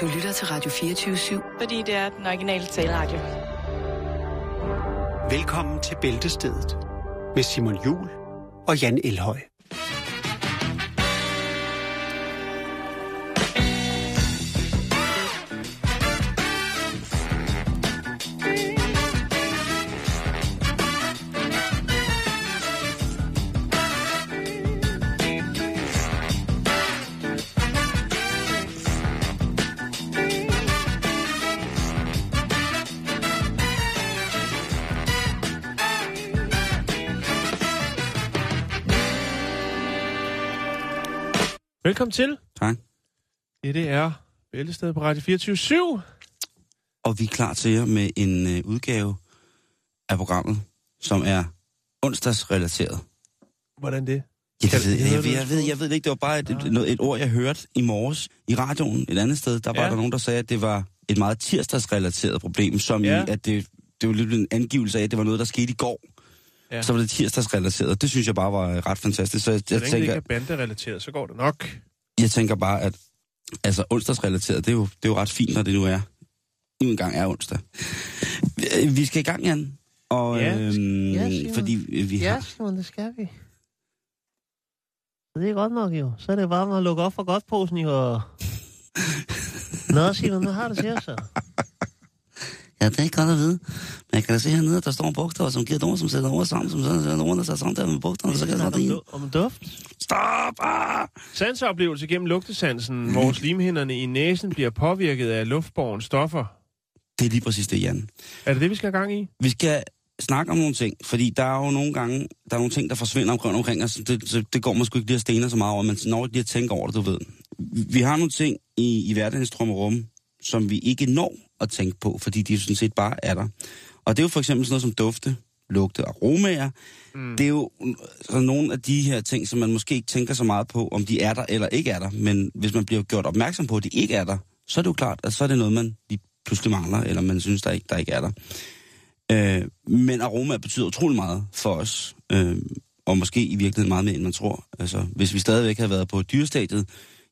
Du lytter til Radio 24-7. Fordi det er den originale taleradio. Velkommen til Bæltestedet med Simon Jul og Jan Elhøj. Velkommen til. Tak. Det er Bæltestedet på Radio 24 /7. Og vi er klar til jer med en øh, udgave af programmet, som er onsdagsrelateret. Hvordan det? Ja, det ved, jeg, jeg, noget, jeg, ved, jeg ved ikke, det var bare et, et, et ord, jeg hørte i morges i radioen et andet sted. Der var Ja. der nogen, der sagde, at det var et meget tirsdagsrelateret problem, som Ja. i, at det, det var lidt en angivelse af, at det var noget, der skete i går. Ja. Så var det tirsdagsrelateret. Det synes jeg bare var ret fantastisk. Så jeg, Så jeg, længe det ikke tænker, er banderelateret, så går det nok. Jeg tænker bare, at altså, onsdagsrelateret, det er, jo, det er jo ret fint, når det nu er. Nu engang er onsdag. Vi- skal i gang, Jan. Og, Ja. øhm, Ja, Simon. fordi vi Ja, har... Simon, det skal vi. Så det er godt nok jo. Så er det bare med at lukke op for godtposen jo. Nå, Simon, nu har det til så. Ja, det ikke godt at vide. Men jeg kan da se hernede, at der står en bogstav, som giver et ord, som sætter ord sammen, som så er ordene, der er sammen der med bogstaverne, så kan jeg sådan om, du- om duft. Stop! Ah! Sanseoplevelse gennem lugtesansen, hvor slimhinderne i næsen bliver påvirket af luftborgen stoffer. Det er lige præcis det, Jan. Er det det, vi skal have gang i? Vi skal snakke om nogle ting, fordi der er jo nogle gange, der er nogle ting, der forsvinder omkring, omkring os. Det, så det går man sgu ikke lige at stene så meget over, men når lige at tænke over det, du ved. Vi har nogle ting i, i hverdagens trummerum, som vi ikke når at tænke på, fordi de sådan set bare er der. Og det er jo for eksempel sådan noget som dufte, lugte og aromaer. Mm. Det er jo så nogle af de her ting, som man måske ikke tænker så meget på, om de er der eller ikke er der. Men hvis man bliver gjort opmærksom på, at de ikke er der, så er det jo klart, at så er det noget, man lige pludselig mangler, eller man synes, der ikke, der ikke er der. Øh, men aroma betyder utrolig meget for os, øh, og måske i virkeligheden meget mere, end man tror. Altså, hvis vi stadigvæk havde været på dyrestadiet,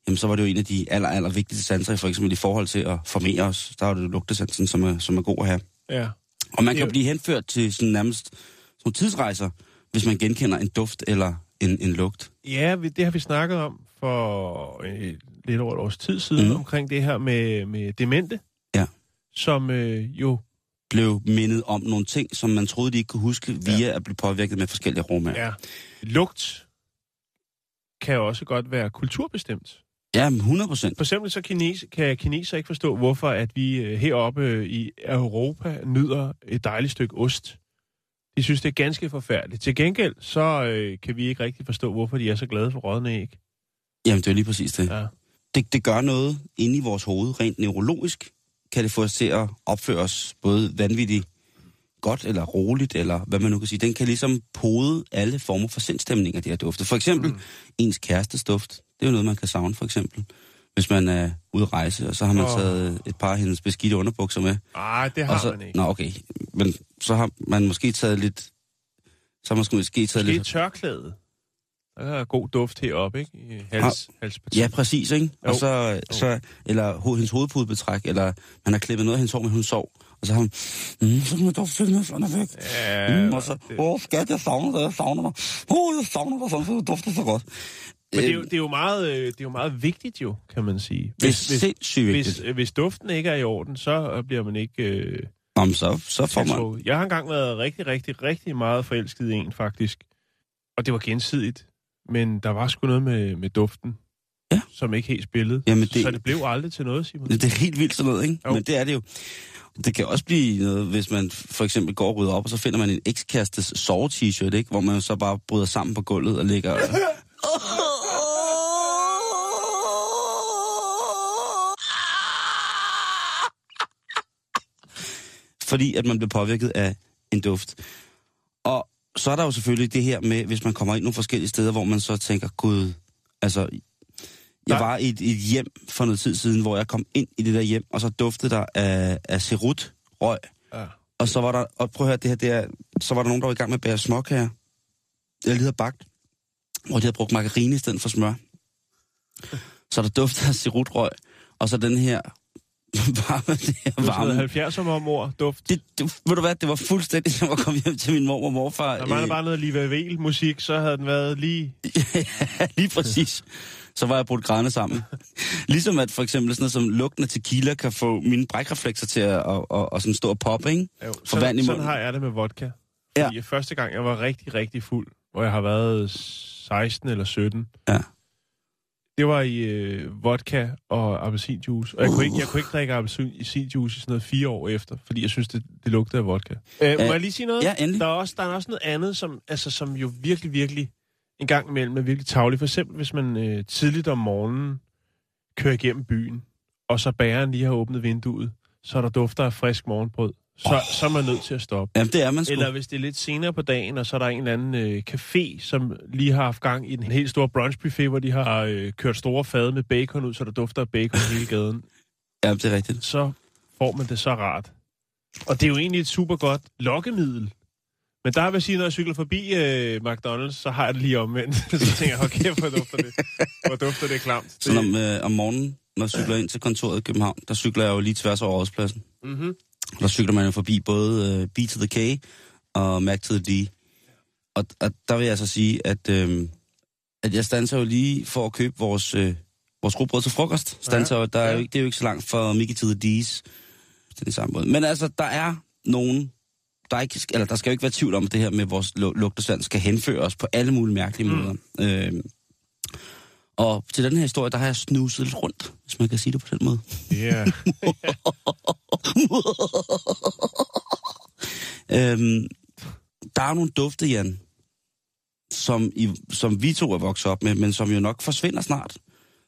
jamen, så var det jo en af de aller, aller vigtigste sanser, for eksempel i forhold til at formere os. Der er det jo lugtesansen, som er, som er god at have. Ja. Og man kan jo- blive henført til sådan nærmest sådan tidsrejser, hvis man genkender en duft eller en, en lugt. Ja, det har vi snakket om for øh, lidt over et års tid siden, mm. omkring det her med, med demente. Ja. Som øh, jo, Blev mindet om nogle ting, som man troede, de ikke kunne huske, via at blive påvirket med forskellige aromaer. ja, lugt kan også godt være kulturbestemt. Ja, 100 procent. For eksempel så kines, kan kineser ikke forstå, hvorfor at vi øh, heroppe øh, i Europa nyder et dejligt stykke ost. De synes, det er ganske forfærdeligt. Til gengæld, så øh, kan vi ikke rigtig forstå, hvorfor de er så glade for rådne æg. Jamen, det er lige præcis det. Ja. det, det gør noget inde i vores hoved, rent neurologisk, kan det få os til at opføre os både vanvittigt godt eller roligt, eller hvad man nu kan sige. Den kan ligesom pode alle former for sindstemninger, de her dufte. For eksempel mm. ens kærestes duft. Det er jo noget, man kan savne, for eksempel. Hvis man er ude at rejse, og så har man oh. taget et par af hendes beskidte underbukser med. Ej, det har så, man ikke. Nå, okay. Men så har man måske taget lidt... Så har man måske taget Måske lidt... tørklæde. Der er god duft heroppe, ikke? I hals, halspartiet. Ja, præcis, ikke? Jo. Og så, så, eller hendes hovedpudebetræk, eller man har klippet noget af hendes hår, men hun sov. Og så har hun, mm, så kan man duft til den er væk. Ja, Mm, og så, åh, skat, jeg savner dig, jeg savner dig. Åh, jeg savner dig, sådan, så du dufter så godt. Men det er, jo, Øh, det, er jo meget, øh, det er jo meget vigtigt jo, kan man sige. det er sindssygt hvis, vigtigt. øh, hvis duften ikke er i orden, så øh, bliver man ikke øh, Om så, så får man... tiltrukket. Jeg har engang været rigtig, rigtig, rigtig meget forelsket i en, faktisk. Og det var gensidigt. Men der var sgu noget med, med duften, Ja. som ikke helt spillede. Jamen, det- Så det blev aldrig til noget, Simon. Det er helt vildt sådan noget, ikke? Jo. Men det er det jo. Det kan også blive noget, hvis man for eksempel går og rydder op, og så finder man en ekskærestes sove-t-shirt, ikke? Hvor man så bare bryder sammen på gulvet og ligger... Fordi at man bliver påvirket af en duft. Og så er der jo selvfølgelig det her med, hvis man kommer ind nogle forskellige steder, hvor man så tænker, gud, altså, jeg var i et, et hjem for noget tid siden, hvor jeg kom ind i det der hjem, og så duftede der af, af cerut, røg. Ja. Og så var der, og prøv at høre, det her, det er, så var der nogen, der var i gang med at bære småkager. Jeg lige havde bagt, hvor de havde brugt margarine i stedet for smør. Så der duftede af cerutrøg, og så den her bare med det varme. sådan 70'er mormor duft. Det, det, ved du hvad, det var fuldstændig som at komme hjem til min mor og morfar. Der mangler Øh, bare noget Liva musik, så havde den været lige... Lige præcis. Så var jeg brudt grædende sammen. Ligesom at for eksempel sådan noget som lugten af tequila kan få mine brækreflekser til at, at, at, at sådan stå og poppe, ikke? Jo, sådan, vand i sådan har jeg det med vodka. Ja. Fordi første gang, jeg var rigtig, rigtig fuld, hvor jeg har været 16 eller 17, Ja. Det var i øh, vodka og appelsinjuice. Og jeg, kunne ikke, jeg kunne ikke drikke appelsinjuice i sådan noget fire år efter, fordi jeg synes, det, det lugtede af vodka. Øh, må Ja. jeg lige sige noget? Ja, endelig. Der er, også, der er også noget andet, som, altså, som jo virkelig, virkelig en gang imellem er virkelig tavligt. For eksempel, hvis man øh, tidligt om morgenen kører igennem byen, og så bæren lige har åbnet vinduet, så er der dufter af frisk morgenbrød. Så, oh. så er man nødt til at stoppe. Jamen, det er man sgu. Eller hvis det er lidt senere på dagen, og så er der en eller anden øh, café, som lige har haft gang i en helt stor brunchbuffet, hvor de har øh, kørt store fade med bacon ud, så der dufter af bacon hele gaden. Jamen, det er rigtigt. Så får man det så rart. Og det er jo egentlig et super godt lokkemiddel. Men der vil jeg sige, når jeg cykler forbi øh, McDonald's, så har jeg det lige omvendt. så tænker jeg, okay, hvor dufter det, hvor dufter det klamt. Så om, øh, om morgenen, når jeg cykler ind til kontoret i København, der cykler jeg jo lige tværs over rådspladsen. Mm-hmm. Der cykler man jo forbi både øh, B to the K og Mac to the D. Og, og der vil jeg så sige, at, øh, at jeg standser jo lige for at købe vores, øh, vores rugbrød til frokost. Standser, ja. der er jo ikke, det er jo ikke så langt fra Mickey to the D's. Den samme måde. Men altså, der er nogen, der, er ikke, eller der skal jo ikke være tvivl om, at det her med vores lu- lugtesand skal henføre os på alle mulige mærkelige Mm. måder. Øh, og til den her historie, der har jeg snuset lidt rundt, hvis man kan sige det på den måde. Yeah. øhm, der er nogle dufte, Jan, som, i, som vi to er vokset op med, men som jo nok forsvinder snart.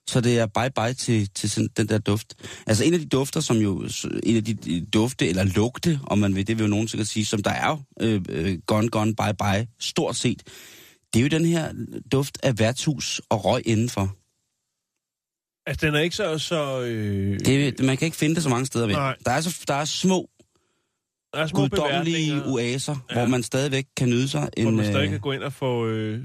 Så det er bye-bye til, til den der duft. Altså en af de dufter, som jo, en af de de dufte, eller lugte, om man vil, det vil jo nogen sikkert sige, som der er jo øh, øh, gone, gone, bye-bye, stort set. Det er jo den her duft af værtshus og røg indenfor. altså, den er ikke så... så øh, Det, man kan ikke finde det så mange steder ved. Nej. Der er, så, der er små, der er små guddommelige oaser, Ja. hvor man stadigvæk kan nyde sig hvor en... man stadig øh, kan gå ind og få øh,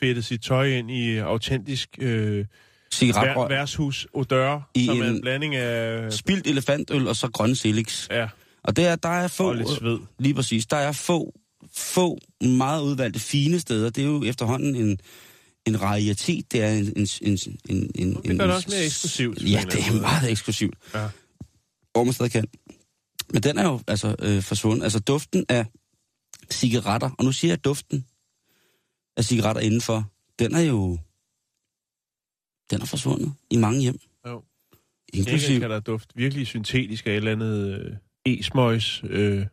fedtet sit tøj ind i autentisk øh, cigaretrøg, vær, odør, I som er en en- blanding af... spildt elefantøl og så grøn Silix. Ja, Og der, der er få, og lidt sved. lige præcis, der er få, få meget udvalgte fine steder. Det er jo efterhånden en, en rarietet. Det er en... en, en, en, en Det gør det også mere eksklusivt. Ja, det er meget eksklusivt. Ja. Hvor man stadig kan. Men den er jo altså øh, forsvundet. Altså duften af cigaretter, og nu siger jeg duften af cigaretter indenfor, den er jo... Den er forsvundet i mange hjem. Jo. Inklusiv... Inklusiv. kan der duft virkelig syntetisk af et eller andet øh, e-smøjs øh,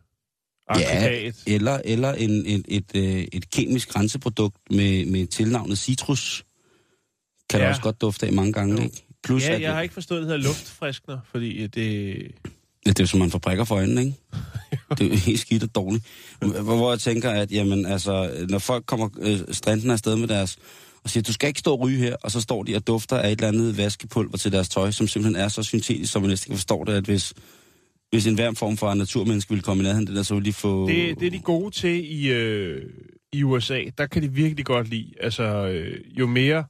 aggregat. Eller, eller en, et, et, øh, et kemisk grænseprodukt med, med tilnavnet citrus. Kan ja. Ja. der også godt dufte af mange gange, Jo. ikke? Plus, Ja, at jeg har ikke forstået det her luftfriskner, fordi det... ja, det er jo som man får prikker for øjnene, ikke? det er jo helt skidt og dårligt. Hvor jeg tænker, at jamen, altså, når folk kommer øh, stranden afsted med deres og siger, du skal ikke stå og ryge her, og så står de og dufter af et eller andet vaskepulver til deres tøj, som simpelthen er så syntetisk, som man næsten kan forstå det, at hvis, hvis en hver form for naturmenneske ville komme i nærheden det der, så ville de få... Det, det er de gode til i, øh, i USA. Der kan de virkelig godt lide. Altså, øh, jo mere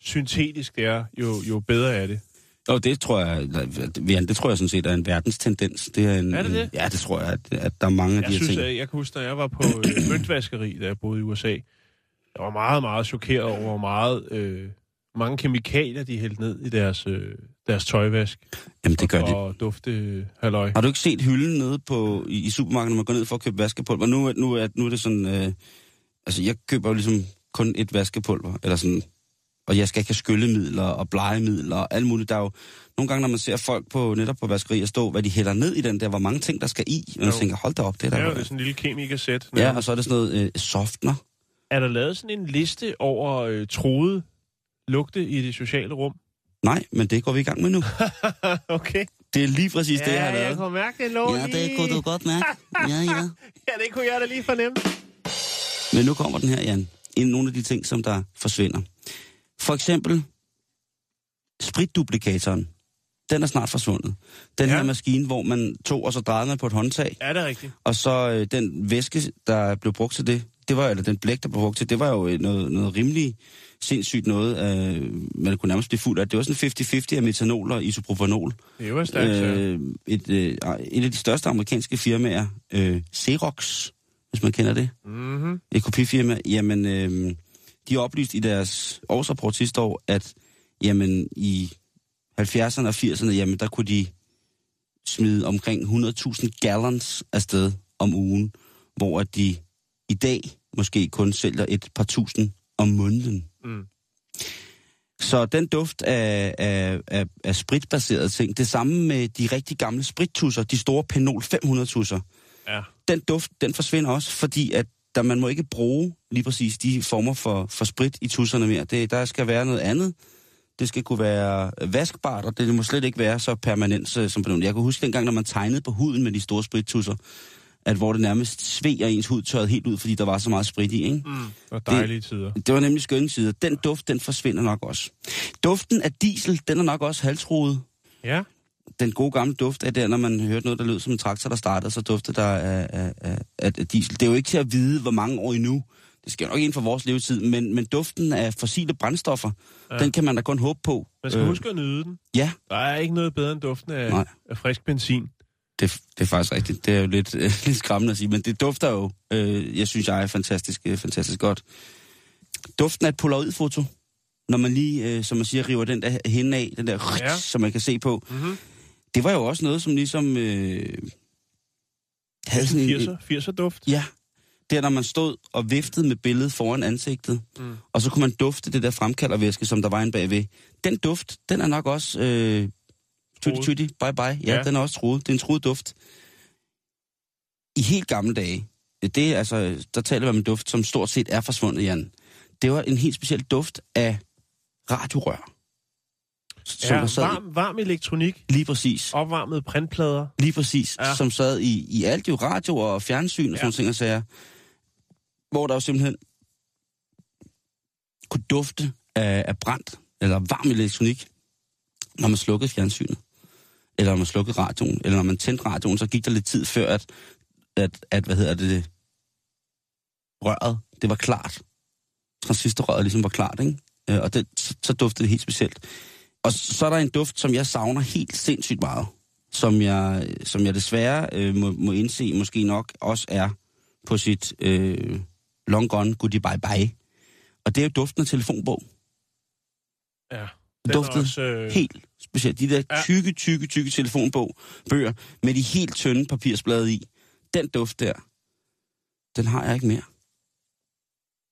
syntetisk det er, jo, jo bedre er det. Og det tror jeg, det tror jeg sådan set er en verdenstendens. Det er, en, Er det det? Ja, det tror jeg, at, at der er mange af Jeg de her synes, ting. at jeg kan huske, da jeg var på øh, møntvaskeri, da jeg boede i USA, jeg var meget, meget chokeret over, hvor meget øh, mange kemikalier, de hældte ned i deres, øh, deres tøjvask. Jamen, det gør de. Og dufte øh, halløj. Har du ikke set hylden nede på, i, i supermarkedet, når man går ned for at købe vaskepulver? Nu, nu, er, nu er det sådan... Øh, altså, jeg køber jo ligesom kun et vaskepulver, eller sådan... Og jeg skal ikke have skyllemidler og blegemidler og alt muligt. Der er jo nogle gange, når man ser folk på netop på vaskerier stå, hvad de hælder ned i den der, hvor mange ting, der skal i. Og man Jo. tænker, hold da op, det er er der. jo det er sådan en lille kemikersæt. ja, og så er det sådan noget øh, softener. Er der lavet sådan en liste over øh, troede lugte i det sociale rum? Nej, men det går vi i gang med nu. okay. Det er lige præcis det, jeg har jeg lavet. kunne mærke, det lå Ja, det kunne du godt mærke. Ja, ja. Ja, det kunne jeg da lige fornemme. Men nu kommer den her, Jan. En nogle af de ting, som der forsvinder. For eksempel spritduplikatoren. Den er snart forsvundet. Den Ja. ja. her maskine, hvor man tog, og så drejede man på et håndtag, Er det rigtigt? og så øh, den væske, der blev brugt til det, det var, eller den blæk, der blev brugt til, det var jo øh, noget, noget rimelig sindssygt noget, øh, man kunne nærmest blive fuld af. Det var sådan 50-50 af metanol og isopropanol. Det var stærkt, øh, et, øh, et af de største amerikanske firmaer, øh, Xerox, hvis man kender det, mm-hmm. et kopifirma, jamen, øh, de oplyste i deres årsrapport sidste år, at jamen, i 70'erne og 80'erne, jamen, der kunne de smide omkring 100.000 gallons afsted om ugen, hvor de i dag måske kun sælger et par tusind om måneden. Mm. Så den duft af, af, af, af spritbaserede ting, det samme med de rigtig gamle sprittusser, de store Penol 500-tusser, Ja. den duft, den forsvinder også, fordi at der, man må ikke bruge lige præcis de former for, for sprit i tusserne mere. Det, der skal være noget andet. Det skal kunne være vaskbart, og det må slet ikke være så permanent så- som Penol. Jeg kan huske dengang, når man tegnede på huden med de store sprittusser, at hvor det nærmest sved, og ens hud tørrede helt ud, fordi der var så meget sprit i, ikke? Mm. Og dejlige tider. Det var nemlig skønne sider. Den duft, den forsvinder nok også. Duften af diesel, den er nok også halsroet. Ja. Den gode gamle duft er der, når man hørte noget, der lød som en traktor, der startede, så duftede der af, af, af, af diesel. Det er jo ikke til at vide, hvor mange år endnu. Det skal jo nok ind for vores levetid, men, men duften af fossile brændstoffer, Ja. ja. den kan man da kun håbe på. Man skal øh. huske at nyde den. Ja, Der er ikke noget bedre end duften af, Nej. af frisk benzin. Det, det er faktisk rigtigt. Det er jo lidt, øh, lidt skræmmende at sige, men det dufter jo, øh, jeg synes, jeg er fantastisk, øh, fantastisk godt. Duften af et polaroidfoto, når man lige, øh, som man siger, river den der hende af, den der, Ja. som man kan se på, Mm-hmm. det var jo også noget, som ligesom øh, havde sådan en... 80'er, 80'er duft. Ja, der når man stod og viftede med billedet foran ansigtet, Mm. og så kunne man dufte det der fremkaldervæske, som der var en bagved. Den duft, den er nok også... Øh, tutti tutti, bye bye. Ja, Ja. den er også troet. Det er en troet duft. I helt gamle dage, det er altså, der taler vi om en duft, som stort set er forsvundet, Jan. Det var en helt speciel duft af radiorør. Som Ja, sad varm, varm elektronik, Lige præcis. opvarmede printplader. Lige præcis. Ja. Som sad i, i alt jo radio og fjernsyn og Ja. sådan ting og sager. Hvor der jo simpelthen kunne dufte af, af brændt eller varm elektronik, når man slukkede fjernsynet. Eller når man slukkede radioen. Eller når man tændte radioen, så gik der lidt tid før, at, at, at hvad hedder det, røret, det var klart. Transistorrøret ligesom var klart, ikke? Øh, Og det, så, så duftede det helt specielt. Og så er der en duft, som jeg savner helt sindssygt meget som jeg, som jeg desværre øh, må, må indse måske nok også er på sit øh, long gone goodie bye bye. Og det er jo duften af telefonbog. Ja. Den duftede også, øh, helt specielt. De der Ja. tykke, tykke, tykke telefonbog, bøger med de helt tynde papirsblade i. Den duft der, den har jeg ikke mere.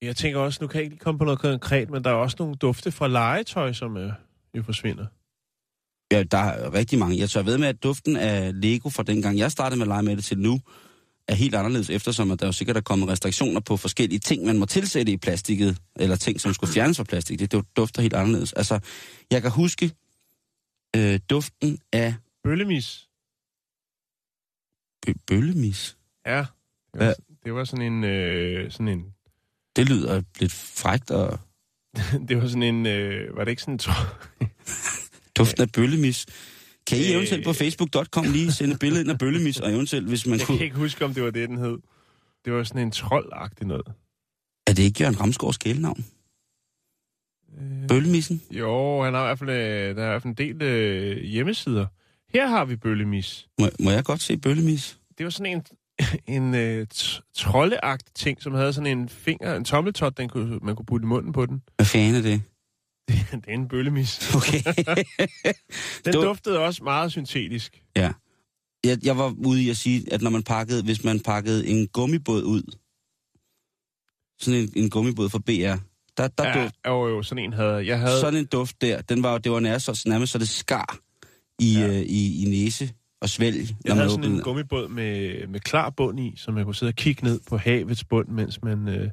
Jeg tænker også, nu kan jeg ikke komme på noget konkret, men der er også nogle dufte fra legetøj, som øh, jo forsvinder. Ja, der er rigtig mange. Jeg tør ved med, at duften af Lego fra dengang jeg startede med at lege med det til nu, er helt anderledes, eftersom at der jo sikkert er kommet restriktioner på forskellige ting, man må tilsætte i plastikket, eller ting, som skulle fjernes fra plastik. Det, det dufter helt anderledes. Altså, jeg kan huske øh, duften af Bøllemis. bø- bøllemis. Ja. Det var, det var sådan en, øh, sådan en, Det lyder lidt frægt, og det var sådan en, øh, var det ikke sådan en, duften af bøllemis. Kan I Øh. eventuelt på facebook.com lige sende et billede ind af bøllemis, og eventuelt, hvis man jeg kunne... kan ikke huske, om det var det, den hed. Det var sådan en troldagtig noget. Er det ikke Jørgen Ramsgaards kælenavn? Øh, Bøllemissen? jo, han har i hvert fald, øh, der er i hvert fald en del øh, hjemmesider. Her har vi bøllemis. Må, må jeg godt se bøllemis? Det var sådan en, en øh, troldeagtig ting, som havde sådan en finger, en tommeltot, den kunne, man kunne putte i munden på den. Hvad fanden er det? det er en bøllemis. Okay. Den Det var- duftede også meget syntetisk. Ja. Jeg, jeg var ude i at sige, at når man pakkede, hvis man pakkede en gummibåd ud, sådan en, en gummibåd fra BR, der, der Ja, duft, jo, jo, sådan en havde jeg. havde sådan en duft der, den var, det var nærmest, så, nærmest så det skar i, Ja. øh, i, i næse og svælg, når Jeg man havde sådan en gummibåd med, med klar bund i, som jeg kunne sidde og kigge ned på havets bund, mens man øh,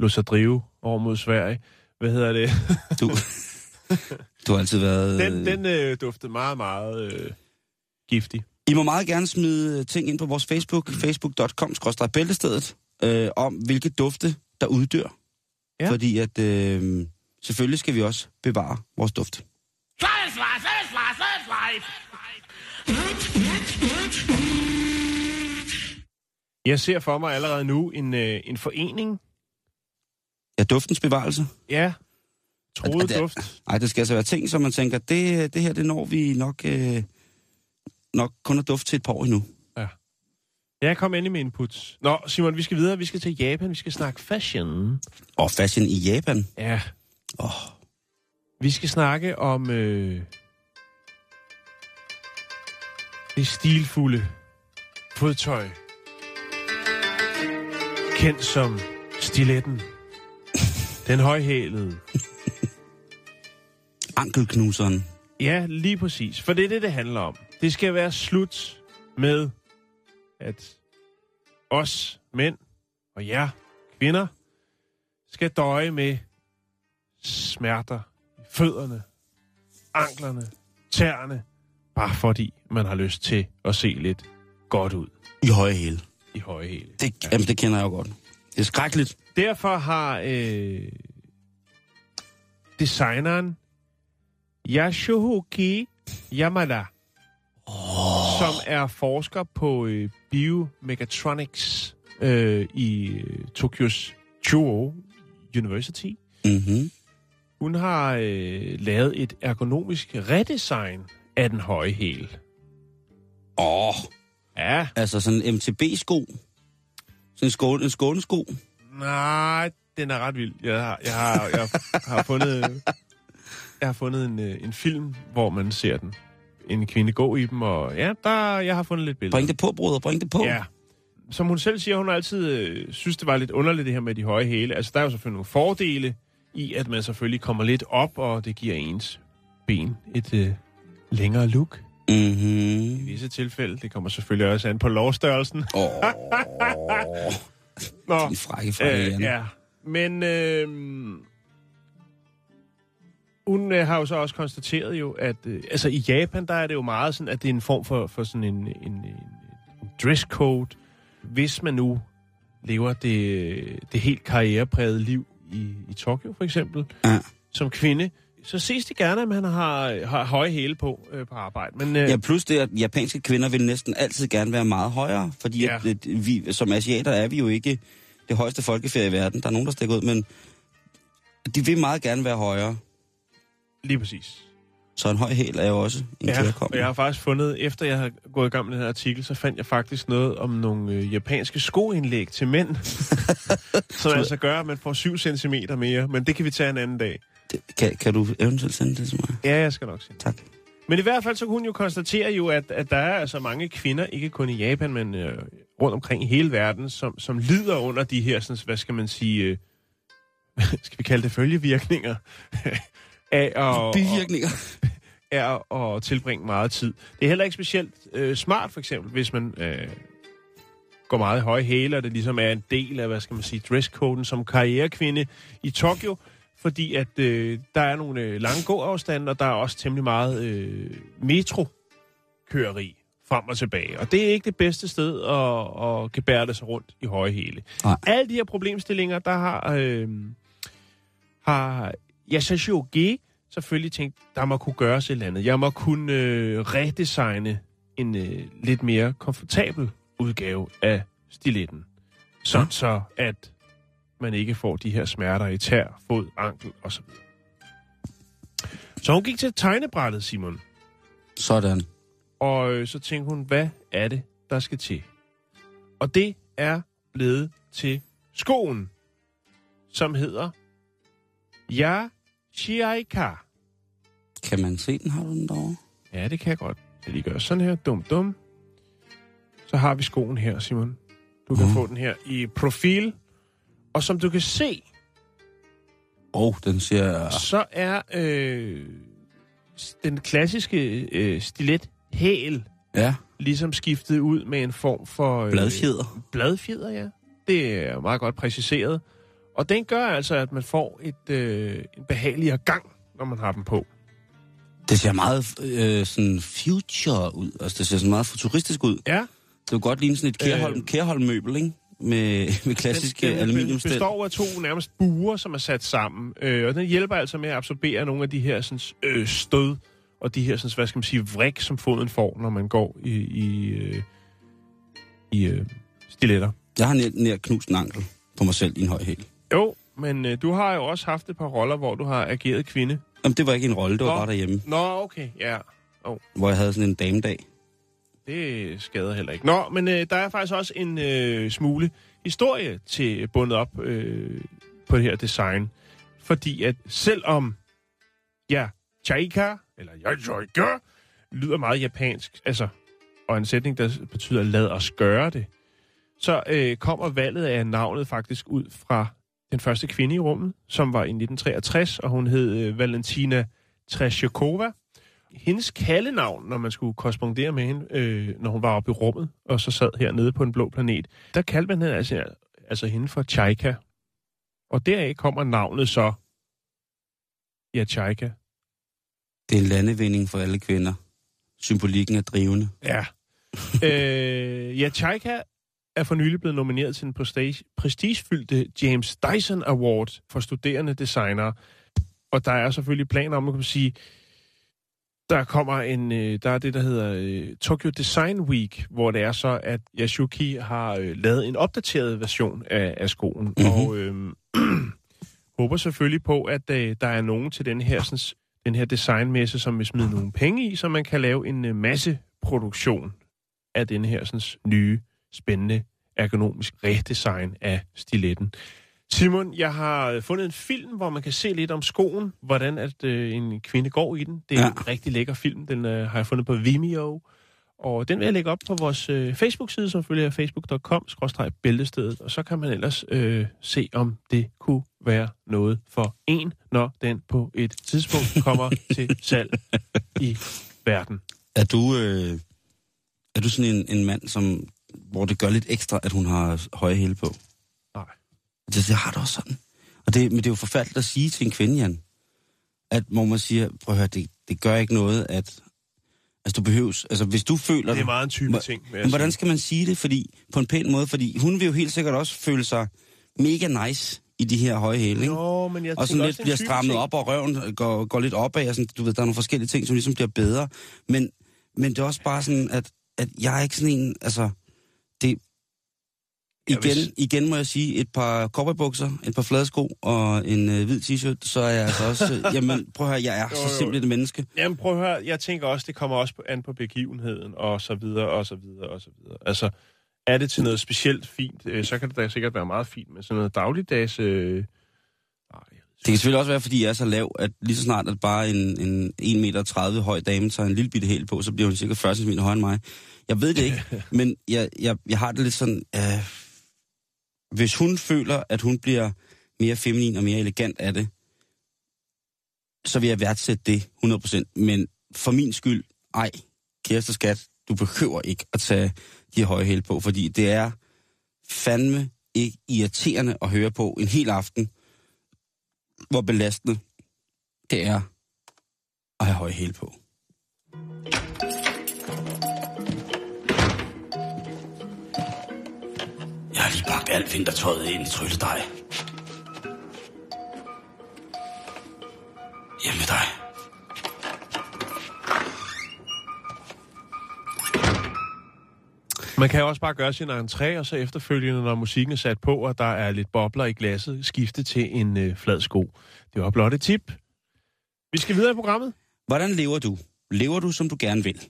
lå sig drive over mod Sverige. Hvad hedder det? Du, du har altid været... Den, den øh, duftede meget, meget øh, giftig. I må meget gerne smide ting ind på vores Facebook, facebook.com, bæltestedet, øh, om hvilke dufte, der uddør. Ja. Fordi at øh, selvfølgelig skal vi også bevare vores duft. Jeg ser for mig allerede nu en, øh, en forening Ja, duftens bevarelse. Ja, troede Og det- duft. Nej, det skal altså være ting, som man tænker, det, det her, det når vi nok, øh, nok kun at dufte til et par år endnu. Jeg kom endelig med inputs. Nå, Simon, vi skal videre. Vi skal til Japan. Vi skal snakke fashion. Og fashion i Japan. Ja. Åh, Vi skal snakke om øh, det stilfulde fodtøj. Kendt som stiletten. Den højhælede. ankelknuseren. Ja, lige præcis. For det er det, det handler om. Det skal være slut med, at os mænd og jer kvinder skal døje med smerter i fødderne, anklerne, tæerne, bare fordi man har lyst til at se lidt godt ud I høje hæle. i høje hæle. Det, ja. Jamen, det kender jeg jo godt. Det er skrækkeligt. Derfor har øh, designeren Yashuhoki Yamada, oh. som er forsker på øh, biomechatronics øh, i øh, Tokyos Chuo University. Mm-hmm. Hun har øh, lavet et ergonomisk redesign af den høje hæl. Åh, Ja, altså sådan en MTB-sko. Sådan en, skål, en skånesko. nej, den er ret vild. Jeg har, jeg har, jeg har fundet, jeg har fundet en, øh, en film, hvor man ser den. En kvinde gå i dem, og ja, der, jeg har fundet lidt billeder. Bring det på, bruder, bring det på. Ja. Som hun selv siger, hun har altid øh, synes, det var lidt underligt det her med de høje hæle. Altså, der er jo selvfølgelig nogle fordele i, at man selvfølgelig kommer lidt op, og det giver ens ben et øh, længere look. I Mm-hmm. visse tilfælde. Det kommer selvfølgelig også an på lovstørrelsen. Åh, Nå, de frække frække øh, ja. Men øh, hun øh, har jo så også konstateret jo, at øh, altså i Japan, der er det jo meget sådan, at det er en form for, for sådan en, en, en dresscode. Hvis man nu lever det, det helt karriereprægede liv i, i Tokyo for eksempel, Ja. som kvinde, så ses det gerne, at man har, har høje hæle på øh, på arbejde. Men, øh, Ja, plus det, at japanske kvinder vil næsten altid gerne være meget højere, fordi Ja. ja. at, at vi, som asiater er vi jo ikke det højeste folkefærd i verden. Der er nogen, der stikker ud, men de vil meget gerne være højere. Lige præcis. Så en høj hæl er jo også en Ja, og kærkommen. jeg har faktisk fundet, efter jeg har gået i gang med den her artikel, så fandt jeg faktisk noget om nogle øh, japanske skoindlæg til mænd, som altså gør, at man får 7 cm mere, men det kan vi tage en anden dag. Det, kan, kan du eventuelt sende det til mig? Ja, jeg skal nok se. Tak. Men i hvert fald så kunne hun jo konstatere jo, at, at der er altså mange kvinder, ikke kun i Japan, men øh, rundt omkring i hele verden, som, som lider under de her, sådan, hvad skal man sige, øh, skal vi kalde det følgevirkninger, af at, Bivirkninger. er at tilbringe meget tid. Det er heller ikke specielt øh, smart, for eksempel, hvis man øh, går meget i høje hæle, og det ligesom er en del af, hvad skal man sige, dresscoden som karrierekvinde i Tokyo, fordi at øh, der er nogle øh, lange gåafstande, og der er også temmelig meget øh, metro-køeri frem og tilbage. Og det er ikke det bedste sted at, at gebære sig rundt i høje. Nej. Alle de her problemstillinger, der har, øh, har Yasashio G selvfølgelig tænkt, der må kunne gøres et eller andet. Jeg må kunne øh, redesigne en øh, lidt mere komfortabel udgave af stiletten. Sådan så, at man ikke får de her smerter i tær, fod, ankel osv. Så hun gik til tegnebrættet, Simon. Sådan. Og øh, så tænkte hun, hvad er det, der skal til? Og det er blevet til skoen, som hedder Ja Shiaika. Kan man se den? Har du den derovre? Ja, det kan jeg godt. Jeg lige gøre sådan her. Dum, dum. Så har vi skoen her, Simon. Du kan Mm. få den her i profil. Og som du kan se, Åh, oh, den ser... så er øh, den klassiske øh, stilet hæl Ja, ligesom skiftet ud med en form for... Øh, bladfjeder. Bladfjeder, ja. Det er meget godt præciseret. Og den gør altså, at man får et, øh, en behageligere gang, når man har dem på. Det ser meget øh, sådan future ud. Altså, det ser sådan meget futuristisk ud. Ja, Det kunne godt ligne sådan et Kærholm, Øh. Kærholm-møbel, ikke? Med, med klassiske den, den består af to nærmest buer, som er sat sammen. Øh, og den hjælper altså med at absorbere nogle af de her sådan, øh, stød, og de her, sådan, hvad skal man sige, vrik, som foden får, når man går i, i, øh, i øh, stiletter. Jeg har nær, nær knust en ankel på mig selv i en høj hæl. Jo, men øh, du har jo også haft et par roller, hvor du har ageret kvinde. Jamen, det var ikke en rolle, det var Nå. bare derhjemme, Nå, okay, ja. hvor jeg havde sådan en damedag. Det skader heller ikke. Nå, men øh, der er faktisk også en øh, smule historie til bundet op øh, på det her design. Fordi at selvom, ja, chaika, eller ja, chaika, lyder meget japansk, altså, og en sætning, der betyder lad os gøre det, så øh, kommer valget af navnet faktisk ud fra den første kvinde i rummet, som var i 1963, og hun hed øh, Valentina Treshakova hendes kaldenavn, når man skulle korrespondere med hende, øh, når hun var oppe i rummet, og så sad hernede på den blå planet, der kaldte man hende altså, altså hende for Chaika. Og deraf kommer navnet så, ja, Chaika. Det er en landevinding for alle kvinder. Symbolikken er drivende. Ja. øh, ja, Chaika er for nylig blevet nomineret til den prestige, prestigefyldte James Dyson Award for studerende designere. Og der er selvfølgelig planer om, man kan sige, der kommer en, øh, der er det, der hedder øh, Tokyo Design Week, hvor det er så, at Yasuki har øh, lavet en opdateret version af, af skoen. Mm-hmm. Og øh, håber selvfølgelig på, at øh, der er nogen til den her, sådan, den her designmesse, som vil smide nogle penge i, så man kan lave en øh, masse produktion af den her sådan, nye, spændende, ergonomisk redesign af stiletten. Simon, jeg har fundet en film, hvor man kan se lidt om skoen, hvordan at øh, en kvinde går i den. Det er. Ja. en rigtig lækker film. Den øh, har jeg fundet på Vimeo. Og den vil jeg lægge op på vores øh, Facebook-side, som følger facebook.com bæltestedet. Og så kan man ellers øh, se, om det kunne være noget for en, når den på et tidspunkt kommer til salg i verden. Er du, øh, er du sådan en, en mand, som, hvor det gør lidt ekstra, at hun har høje hæle på? Nej. Det, det har du også sådan. Og det, men det er jo forfærdeligt at sige til en kvinde, Jan, at hvor man siger, prøv at høre, det, det gør ikke noget, at altså, du behøves, altså hvis du føler... Det er meget en type Hvor- ting. jeg Men hvordan skal man sige det? Fordi, på en pæn måde, fordi hun vil jo helt sikkert også føle sig mega nice i de her høje hæle, ikke? Nå, men jeg og sådan lidt det er bliver strammet ting. op, og røven går, går lidt opad, og sådan, du ved, der er nogle forskellige ting, som ligesom bliver bedre. Men, men det er også bare sådan, at, at jeg er ikke sådan en, altså, det, Ja, igen, hvis- igen må jeg sige, et par cowboybukser, et par flade sko og en øh, hvid t-shirt, så er jeg altså også, øh, jamen prøv at høre, jeg er Jo, så simpelt et menneske. Jamen prøv at høre, jeg tænker også, det kommer også an på begivenheden, og så videre, og så videre, og så videre. Altså, er det til noget specielt fint, øh, så kan det da sikkert være meget fint, men sådan noget dagligdags... Øh... Nej, Det kan selvfølgelig også være, fordi jeg er så lav, at lige så snart at bare en, en 1,30 meter høj dame tager en lille bitte hæl på, så bliver hun sikkert 40 cm højere end mig. Jeg ved det ikke, men jeg, jeg, jeg har det lidt sådan... Øh, hvis hun føler, at hun bliver mere feminin og mere elegant af det, så vil jeg værdsætte det 100%. Men for min skyld, ej, kæreste skat, du behøver ikke at tage de høje hæle på, fordi det er fandme ikke irriterende at høre på en hel aften, hvor belastende det er at have høje hæle på. Har lige pakket alt vintertøjet ind i trylledej. Hjemme med dig. Man kan jo også bare gøre sin entré, og så efterfølgende, når musikken er sat på, og der er lidt bobler i glasset, skifte til en øh, flad sko. Det var blot et tip. Vi skal videre i programmet. Hvordan lever du? Lever du, som du gerne vil?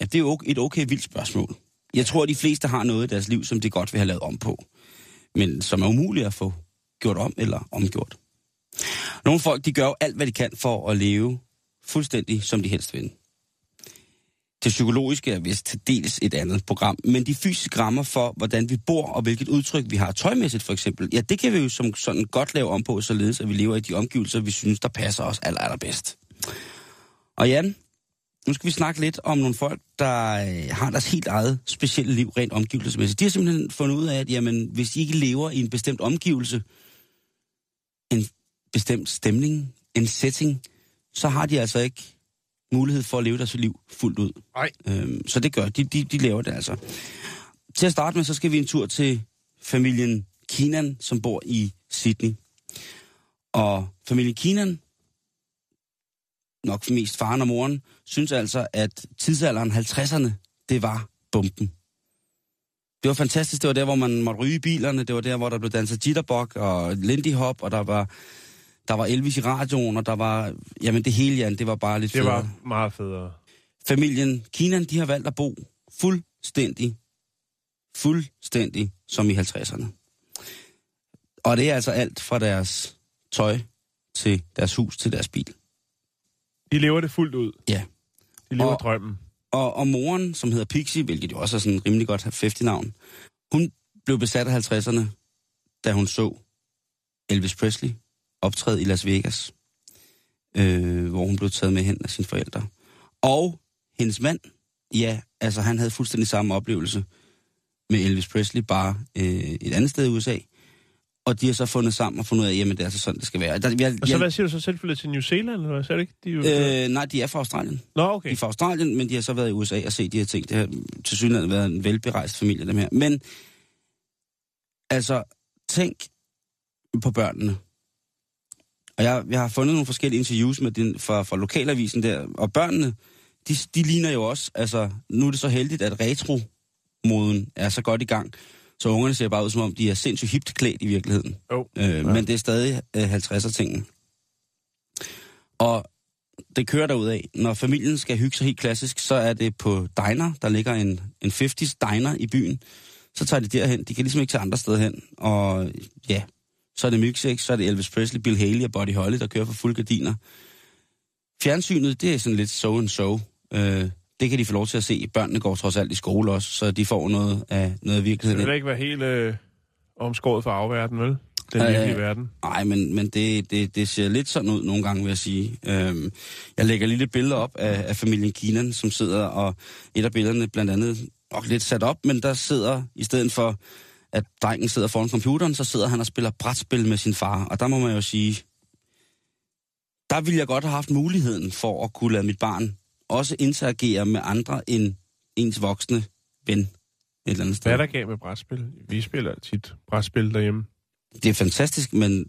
Ja, det er jo et okay vildt spørgsmål. Jeg tror, at de fleste har noget i deres liv, som de godt vil have lavet om på. Men som er umuligt at få gjort om eller omgjort. Nogle folk, de gør jo alt, hvad de kan for at leve fuldstændig, som de helst vil. Det psykologiske er vist til dels et andet program, men de fysiske rammer for, hvordan vi bor og hvilket udtryk vi har tøjmæssigt for eksempel, ja, det kan vi jo som sådan godt lave om på, således at vi lever i de omgivelser, vi synes, der passer os aller, allerbedst. Og Jan, nu skal vi snakke lidt om nogle folk, der øh, har deres helt eget specielle liv rent omgivelsesmæssigt. De har simpelthen fundet ud af, at jamen, hvis de ikke lever i en bestemt omgivelse, en bestemt stemning, en setting, så har de altså ikke mulighed for at leve deres liv fuldt ud. Nej. Øhm, så det gør de, de, de laver det altså. Til at starte med, så skal vi en tur til familien Kinan, som bor i Sydney. Og familien Kinan, nok mest faren og moren, synes altså, at tidsalderen 50'erne, det var bomben. Det var fantastisk. Det var der, hvor man måtte ryge bilerne. Det var der, hvor der blev danset jitterbug og Lindy Hop, og der var, der var Elvis i radioen, og der var... Jamen, det hele, Jan, det var bare lidt Det federe. var meget federe. Familien Kinan, de har valgt at bo fuldstændig, fuldstændig som i 50'erne. Og det er altså alt fra deres tøj til deres hus til deres bil. De lever det fuldt ud. Ja. De lever Og- drømmen. Og, og moren, som hedder Pixie, hvilket jo også er sådan en rimelig godt 50-navn, hun blev besat af 50'erne, da hun så Elvis Presley optræde i Las Vegas, øh, hvor hun blev taget med hen af sine forældre. Og hendes mand, ja, altså han havde fuldstændig samme oplevelse med Elvis Presley, bare øh, et andet sted i USA. Og de har så fundet sammen og fundet ud af, jamen det er altså sådan, det skal være. Der, jeg, Og så jeg, hvad siger du så selv flyttet til New Zealand, eller hvad? Så er det ikke? De, er jo- øh, nej, de er fra Australien. Nå, De okay. er fra Australien, men de har så været i USA og set de her ting. Det har til synligheden været en velberejst familie, dem her. Men, altså, tænk på børnene. Og jeg, jeg har fundet nogle forskellige interviews med den, fra, fra lokalavisen der, og børnene, de, de ligner jo også, altså, nu er det så heldigt, at retro-moden er så godt i gang, så ungerne ser bare ud, som om de er sindssygt hipt klædt i virkeligheden. Jo. Øh, ja. Men det er stadig øh, 50'er-tingen. Og det kører derud af. Når familien skal hygge sig helt klassisk, så er det på diner. Der ligger en, en 50's diner i byen. Så tager de derhen. De kan ligesom ikke tage andre steder hen. Og ja, så er det Milkshake, så er det Elvis Presley, Bill Haley og Buddy Holly, der kører for fulde gardiner. Fjernsynet, det er sådan lidt so and so. Øh, det kan de få lov til at se. Børnene går trods alt i skole også, så de får noget af, noget af Det vil ikke være helt øh, omskåret for afverden, vel? Den Øh, virkelige verden. Nej, men, men det, det, det ser lidt sådan ud nogle gange, vil jeg sige. Øhm, jeg lægger lige lidt billeder op af, af familien Kinan, som sidder, og et af billederne blandt andet nok lidt sat op, men der sidder, i stedet for at drengen sidder foran computeren, så sidder han og spiller brætspil med sin far. Og der må man jo sige, der ville jeg godt have haft muligheden for at kunne lade mit barn også interagere med andre end ens voksne ven et eller andet sted. Hvad er der galt med brætspil? Vi spiller tit brætspil derhjemme. Det er fantastisk, men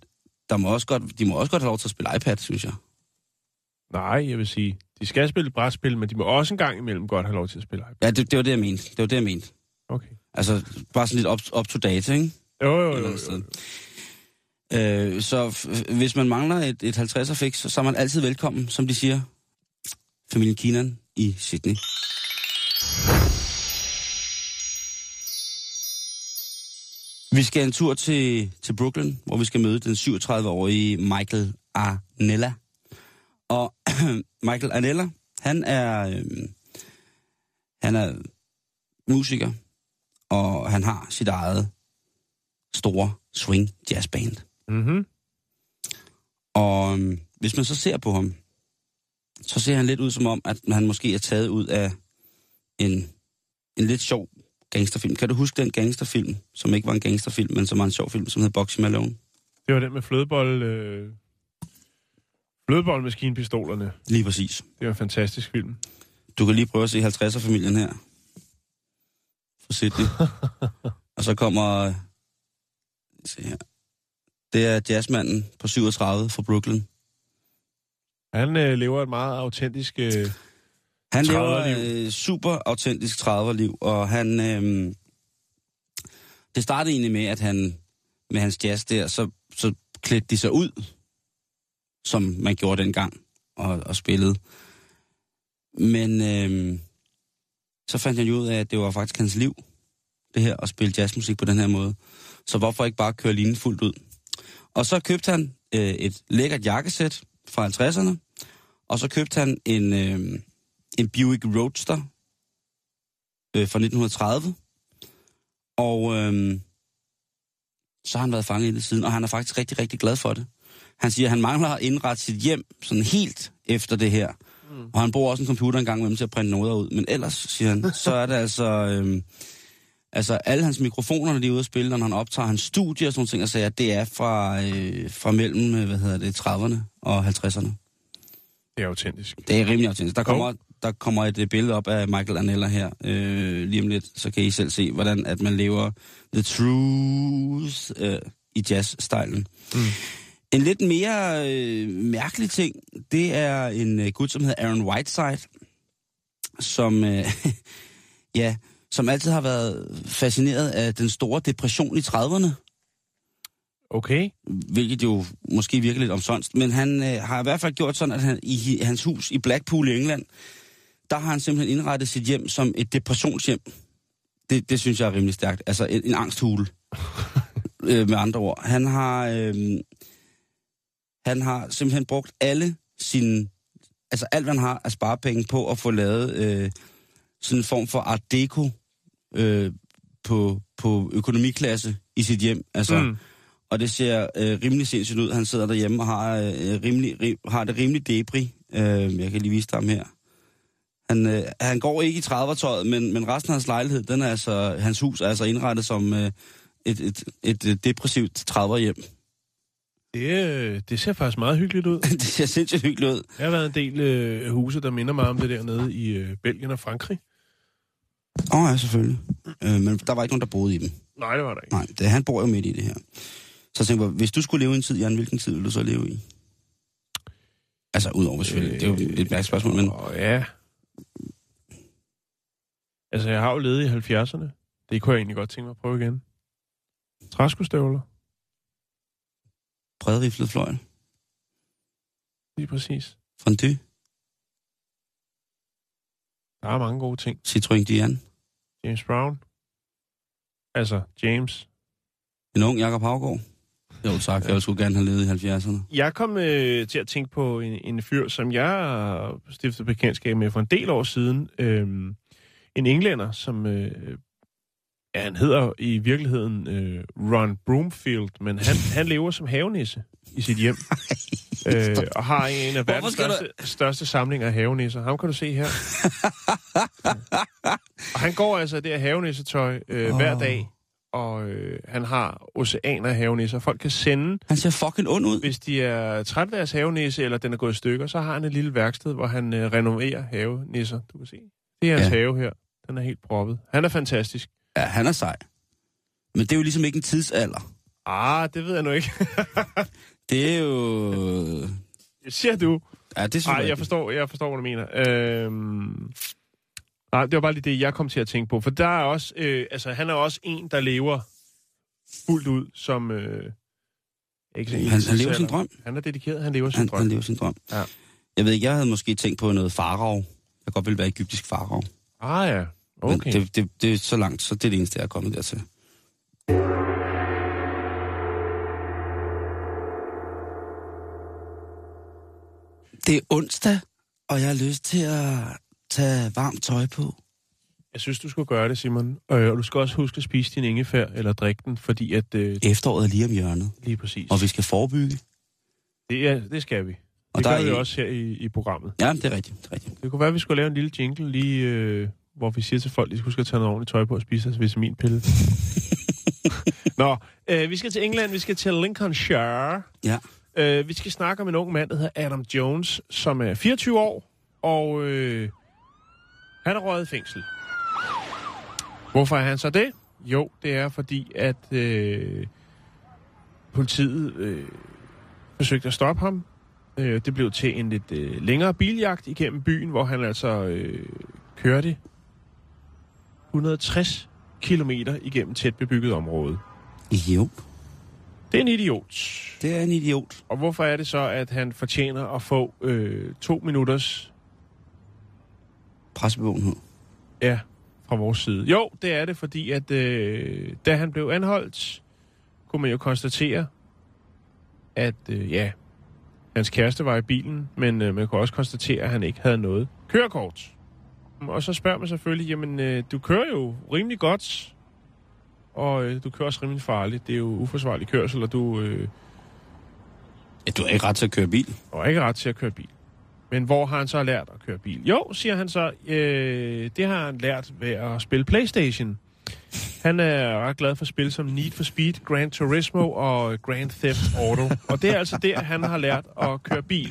der må også godt, de må også godt have lov til at spille iPad, synes jeg. Nej, jeg vil sige, de skal spille brætspil, men de må også en gang imellem godt have lov til at spille iPad. Ja, det, det var det, jeg mente. Det var det, jeg mente. Okay. Altså, bare sådan lidt up, up to date, ikke? Jo, jo, jo. sted. jo. Øh, så hvis man mangler et, et 50'er fix, så er man altid velkommen, som de siger. Familien Kinan i Sydney. Vi skal en tur til, til Brooklyn, hvor vi skal møde den 37-årige Michael Arnella. Og Michael Arnella, han er, øh, han er musiker, og han har sit eget store swing jazzband. Mm-hmm. Og øhm, hvis man så ser på ham, så ser han lidt ud som om, at han måske er taget ud af en, en lidt sjov gangsterfilm. Kan du huske den gangsterfilm, som ikke var en gangsterfilm, men som var en sjov film, som hed Boxy Malone? Det var den med flødebold... Øh... Flødeboldmaskinpistolerne. Lige præcis. Det var en fantastisk film. Du kan lige prøve at se 50'er-familien her. For Sydney. Og så kommer... Se her. Det er jazzmanden på 37 fra Brooklyn. Han øh, lever et meget autentisk... Øh... Han lever 30'erliv. øh, super autentisk 30'er-liv, og han... Øh, det startede egentlig med, at han med hans jazz der, så, så klædte de sig ud, som man gjorde dengang, og, og spillede. Men øh, så fandt han jo ud af, at det var faktisk hans liv, det her, at spille jazzmusik på den her måde. Så hvorfor ikke bare køre linjen fuldt ud? Og så købte han øh, et lækkert jakkesæt fra 50'erne, og så købte han en, øh, en Buick Roadster øh, fra 1930. Og øh, så har han været fanget i det siden, og han er faktisk rigtig, rigtig glad for det. Han siger, at han mangler at indrette sit hjem sådan helt efter det her. Mm. Og han bruger også en computer en gang imellem til at printe noder ud. Men ellers, siger han, så er det altså... Øh, altså alle hans mikrofoner, når de er ude at spille, når han optager hans studie og sådan ting, og at det er fra, øh, fra mellem, øh, hvad hedder det, 30'erne og 50'erne. Det er autentisk. Det er rimelig autentisk. Der kommer, der kommer et øh, billede op af Michael Anella her øh, lige om lidt, så kan I selv se, hvordan at man lever the truth øh, i jazz-stylen. Mm. En lidt mere øh, mærkelig ting, det er en øh, gut, som hedder Aaron Whiteside, som, øh, ja, som altid har været fascineret af den store depression i 30'erne, Okay. hvilket jo måske virker lidt omsonst, men han øh, har i hvert fald gjort sådan, at han i hans hus i Blackpool i England, der har han simpelthen indrettet sit hjem som et depressionshjem. Det, det synes jeg er rimelig stærkt. Altså en, en angsthule, øh, med andre ord. Han har, øh, han har simpelthen brugt alle sine, altså alt, hvad han har af sparepenge på at få lavet øh, sådan en form for art deco øh, på, på økonomiklasse i sit hjem. Altså, mm. Og det ser øh, rimelig sindssygt ud. Han sidder derhjemme og har, øh, rimelig, rim, har det rimelig debri. Øh, jeg kan lige vise dig ham her. Han, øh, han går ikke i 30'er-tøjet, men, men resten af hans lejlighed, den er altså, hans hus er altså indrettet som øh, et, et, et, et depressivt 30'er-hjem. Det, øh, det ser faktisk meget hyggeligt ud. det ser sindssygt hyggeligt ud. Jeg har været en del øh, huse, der minder mig om det dernede i øh, Belgien og Frankrig. Åh oh, ja, selvfølgelig. Øh, men der var ikke nogen, der boede i dem. Nej, det var der ikke. Nej, det, han bor jo midt i det her. Så jeg tænker, hvis du skulle leve i en tid, Jan, hvilken tid ville du så leve i? Altså, udover selvfølgelig. det er jo et mærkeligt spørgsmål, men... Åh, ja. Altså, jeg har jo levet i 70'erne. Det kunne jeg egentlig godt tænke mig at prøve igen. Træskostøvler, Bredriflet fløjl. lige præcis. Fondue. Der er mange gode ting. Citroën Diane. James Brown. Altså, James. En ung Jakob Havgård. Jo tak, jeg skulle gerne have levet i 70'erne. Jeg kom øh, til at tænke på en, en fyr, som jeg har stiftet bekendtskab med for en del år siden. Øhm, en englænder, som... Øh, ja, han hedder i virkeligheden øh, Ron Broomfield, men han, han lever som havenisse i sit hjem. øh, og har en af verdens skal du- største, største samlinger af havenisser. Ham kan du se her. og han går altså det her havenissetøj øh, oh. hver dag, og øh, han har oceaner af havenisser. Folk kan sende Han ser fucking ond ud. hvis de er træt af deres havenisse, eller den er gået i stykker, så har han et lille værksted, hvor han øh, renoverer havenisser. Du kan se. Det er hans ja. have her. Den er helt proppet. Han er fantastisk. Ja, han er sej. Men det er jo ligesom ikke en tidsalder. Ah, det ved jeg nu ikke. Det er jo... Siger du? Ja, det synes Nej, jeg jeg forstår, jeg forstår, hvad du mener. Øhm... Nej, det var bare lige det, jeg kom til at tænke på. For der er også, øh, altså han er også en, der lever fuldt ud som... Øh, ikke så Han, han lever sin drøm. Han er dedikeret, han lever sin Han, drøm. han lever sin drøm. Ja. Jeg ved ikke, jeg havde måske tænkt på noget farov. Jeg godt ville være egyptisk farov. Ah ja, okay. Men det, det, det er så langt, så det er det eneste, jeg er kommet dertil. Det er onsdag, og jeg har lyst til at tage varmt tøj på. Jeg synes, du skulle gøre det, Simon. Øh, og du skal også huske at spise din ingefær eller drikke den, fordi at... Øh, Efteråret er lige om hjørnet, lige præcis. og vi skal forebygge. Det, er, det skal vi. Og Det der gør er vi også her i, i programmet. Ja, det er rigtigt. Det er rigtigt. Det kunne være, at vi skulle lave en lille jingle lige, øh, hvor vi siger til folk, at de skal huske at tage noget ordentligt tøj på og spise deres vitaminpille. Nå, øh, vi skal til England, vi skal til Lincolnshire. Ja. Øh, vi skal snakke om en ung mand, der hedder Adam Jones, som er 24 år, og øh, han er røget i fængsel. Hvorfor er han så det? Jo, det er fordi, at øh, politiet øh, forsøgte at stoppe ham. Øh, det blev til en lidt øh, længere biljagt igennem byen, hvor han altså øh, kørte 160 kilometer igennem tæt bebygget område. Jo, det er en idiot. det er en idiot. Og hvorfor er det så, at han fortjener at få øh, to minutters Pressebevågenhed. ja, fra vores side? Jo, det er det, fordi at øh, da han blev anholdt, kunne man jo konstatere, at øh, ja, hans kæreste var i bilen, men øh, man kunne også konstatere, at han ikke havde noget kørekort. Og så spørger man selvfølgelig, jamen, øh, du kører jo rimelig godt, og øh, du kører også rimelig farligt. Det er jo uforsvarlig kørsel, og du... Øh, Ja, du har ikke ret til at køre bil. og ikke ret til at køre bil. Men hvor har han så lært at køre bil? Jo, siger han så, øh, det har han lært ved at spille Playstation. Han er ret glad for spil som Need for Speed, Gran Turismo og Grand Theft Auto. Og det er altså der, han har lært at køre bil.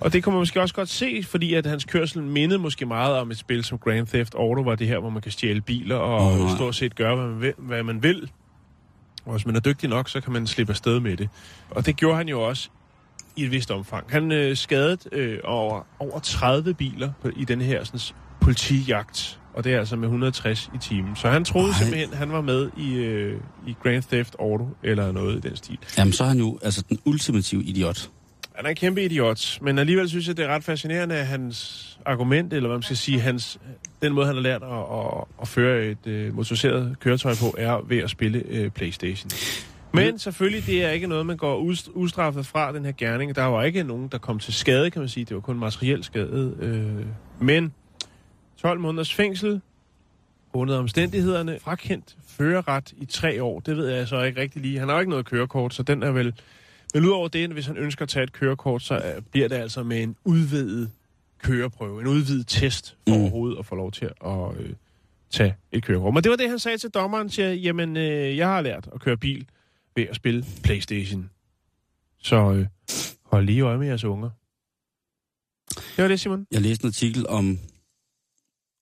Og det kunne man måske også godt se, fordi at hans kørsel mindede måske meget om et spil som Grand Theft Auto, var det her, hvor man kan stjæle biler og oh, stort set gøre, hvad man vil. Hvad man vil. Og hvis man er dygtig nok, så kan man slippe afsted med det. Og det gjorde han jo også i et vist omfang. Han øh, skadede øh, over, over 30 biler på, i den her sådan, politijagt, og det er altså med 160 i timen. Så han troede Ej. simpelthen, han var med i, øh, i Grand Theft Auto, eller noget i den stil. Jamen, så er han jo altså den ultimative idiot. Han er en kæmpe idiot, men alligevel synes jeg, det er ret fascinerende, at hans argument, eller hvad man skal sige, hans, den måde, han har lært at, at, at føre et øh, motoriseret køretøj på, er ved at spille øh, Playstation. Men selvfølgelig, det er ikke noget, man går ustraffet fra, den her gerning. Der var ikke nogen, der kom til skade, kan man sige. Det var kun materiel skade. Øh, men 12 måneders fængsel, under omstændighederne, frakendt førerret i tre år. Det ved jeg så ikke rigtig lige. Han har jo ikke noget kørekort, så den er vel... Men udover det, hvis han ønsker at tage et kørekort, så øh, bliver det altså med en udvidet køreprøve, en udvidet test for Mm. mm. overhovedet at få lov til at øh, tage et kørekort. Men det var det, han sagde til dommeren, siger, jamen, øh, jeg har lært at køre bil ved at spille Playstation. Så øh, hold lige øje med jeres unger. Det var det, Simon. Jeg læste en artikel om,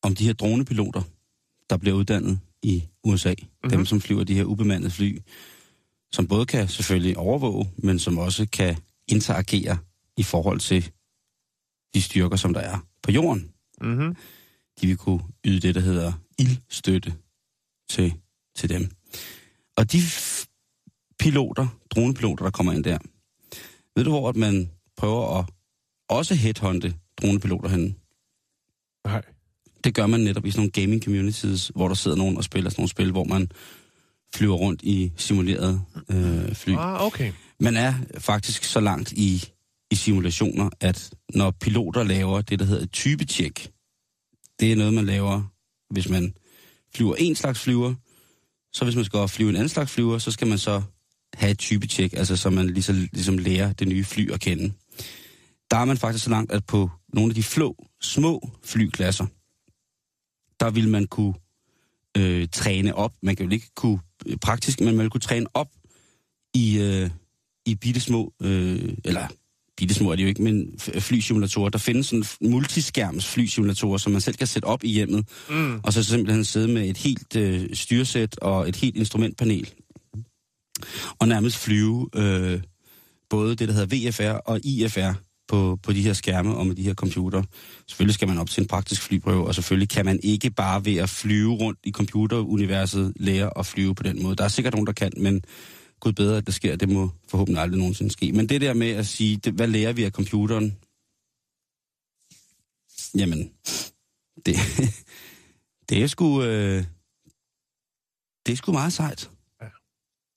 om de her dronepiloter, der bliver uddannet i USA. Mm-hmm. Dem, som flyver de her ubemandede fly, som både kan selvfølgelig overvåge, men som også kan interagere i forhold til de styrker, som der er på jorden. Mm-hmm. De vil kunne yde det, der hedder ildstøtte til, til dem. Og de piloter, dronepiloter, der kommer ind der, ved du, hvor at man prøver at også headhunte dronepiloter henne? Nej. Det gør man netop i sådan nogle gaming communities, hvor der sidder nogen og spiller sådan nogle spil, hvor man flyver rundt i simulerede øh, fly. Ah, okay. Man er faktisk så langt i, i simulationer, at når piloter laver det, der hedder et typetjek, det er noget, man laver, hvis man flyver en slags flyver, så hvis man skal flyve en anden slags flyver, så skal man så have et typetjek, altså så man ligesom, ligesom lærer det nye fly at kende. Der er man faktisk så langt, at på nogle af de flå, små flyklasser, der vil man kunne øh, træne op. Man kan jo ikke kunne øh, praktisk, men man vil kunne træne op i, øh, i bitte små, øh, eller bitte små er det jo ikke, men flysimulatorer. Der findes sådan multiskærms flysimulatorer, som man selv kan sætte op i hjemmet, Mm. og så simpelthen sidde med et helt øh, styresæt og et helt instrumentpanel. Og nærmest flyve øh, både det, der hedder VFR og IFR på, på de her skærme og med de her computer. Selvfølgelig skal man op til en praktisk flyprøve, og selvfølgelig kan man ikke bare ved at flyve rundt i computeruniverset lære at flyve på den måde. Der er sikkert nogen, der kan, men gud bedre, at det sker. Det må forhåbentlig aldrig nogensinde ske. Men det der med at sige, det, hvad lærer vi af computeren? Jamen, det, det er sgu... Øh, det er sgu meget sejt. Ja.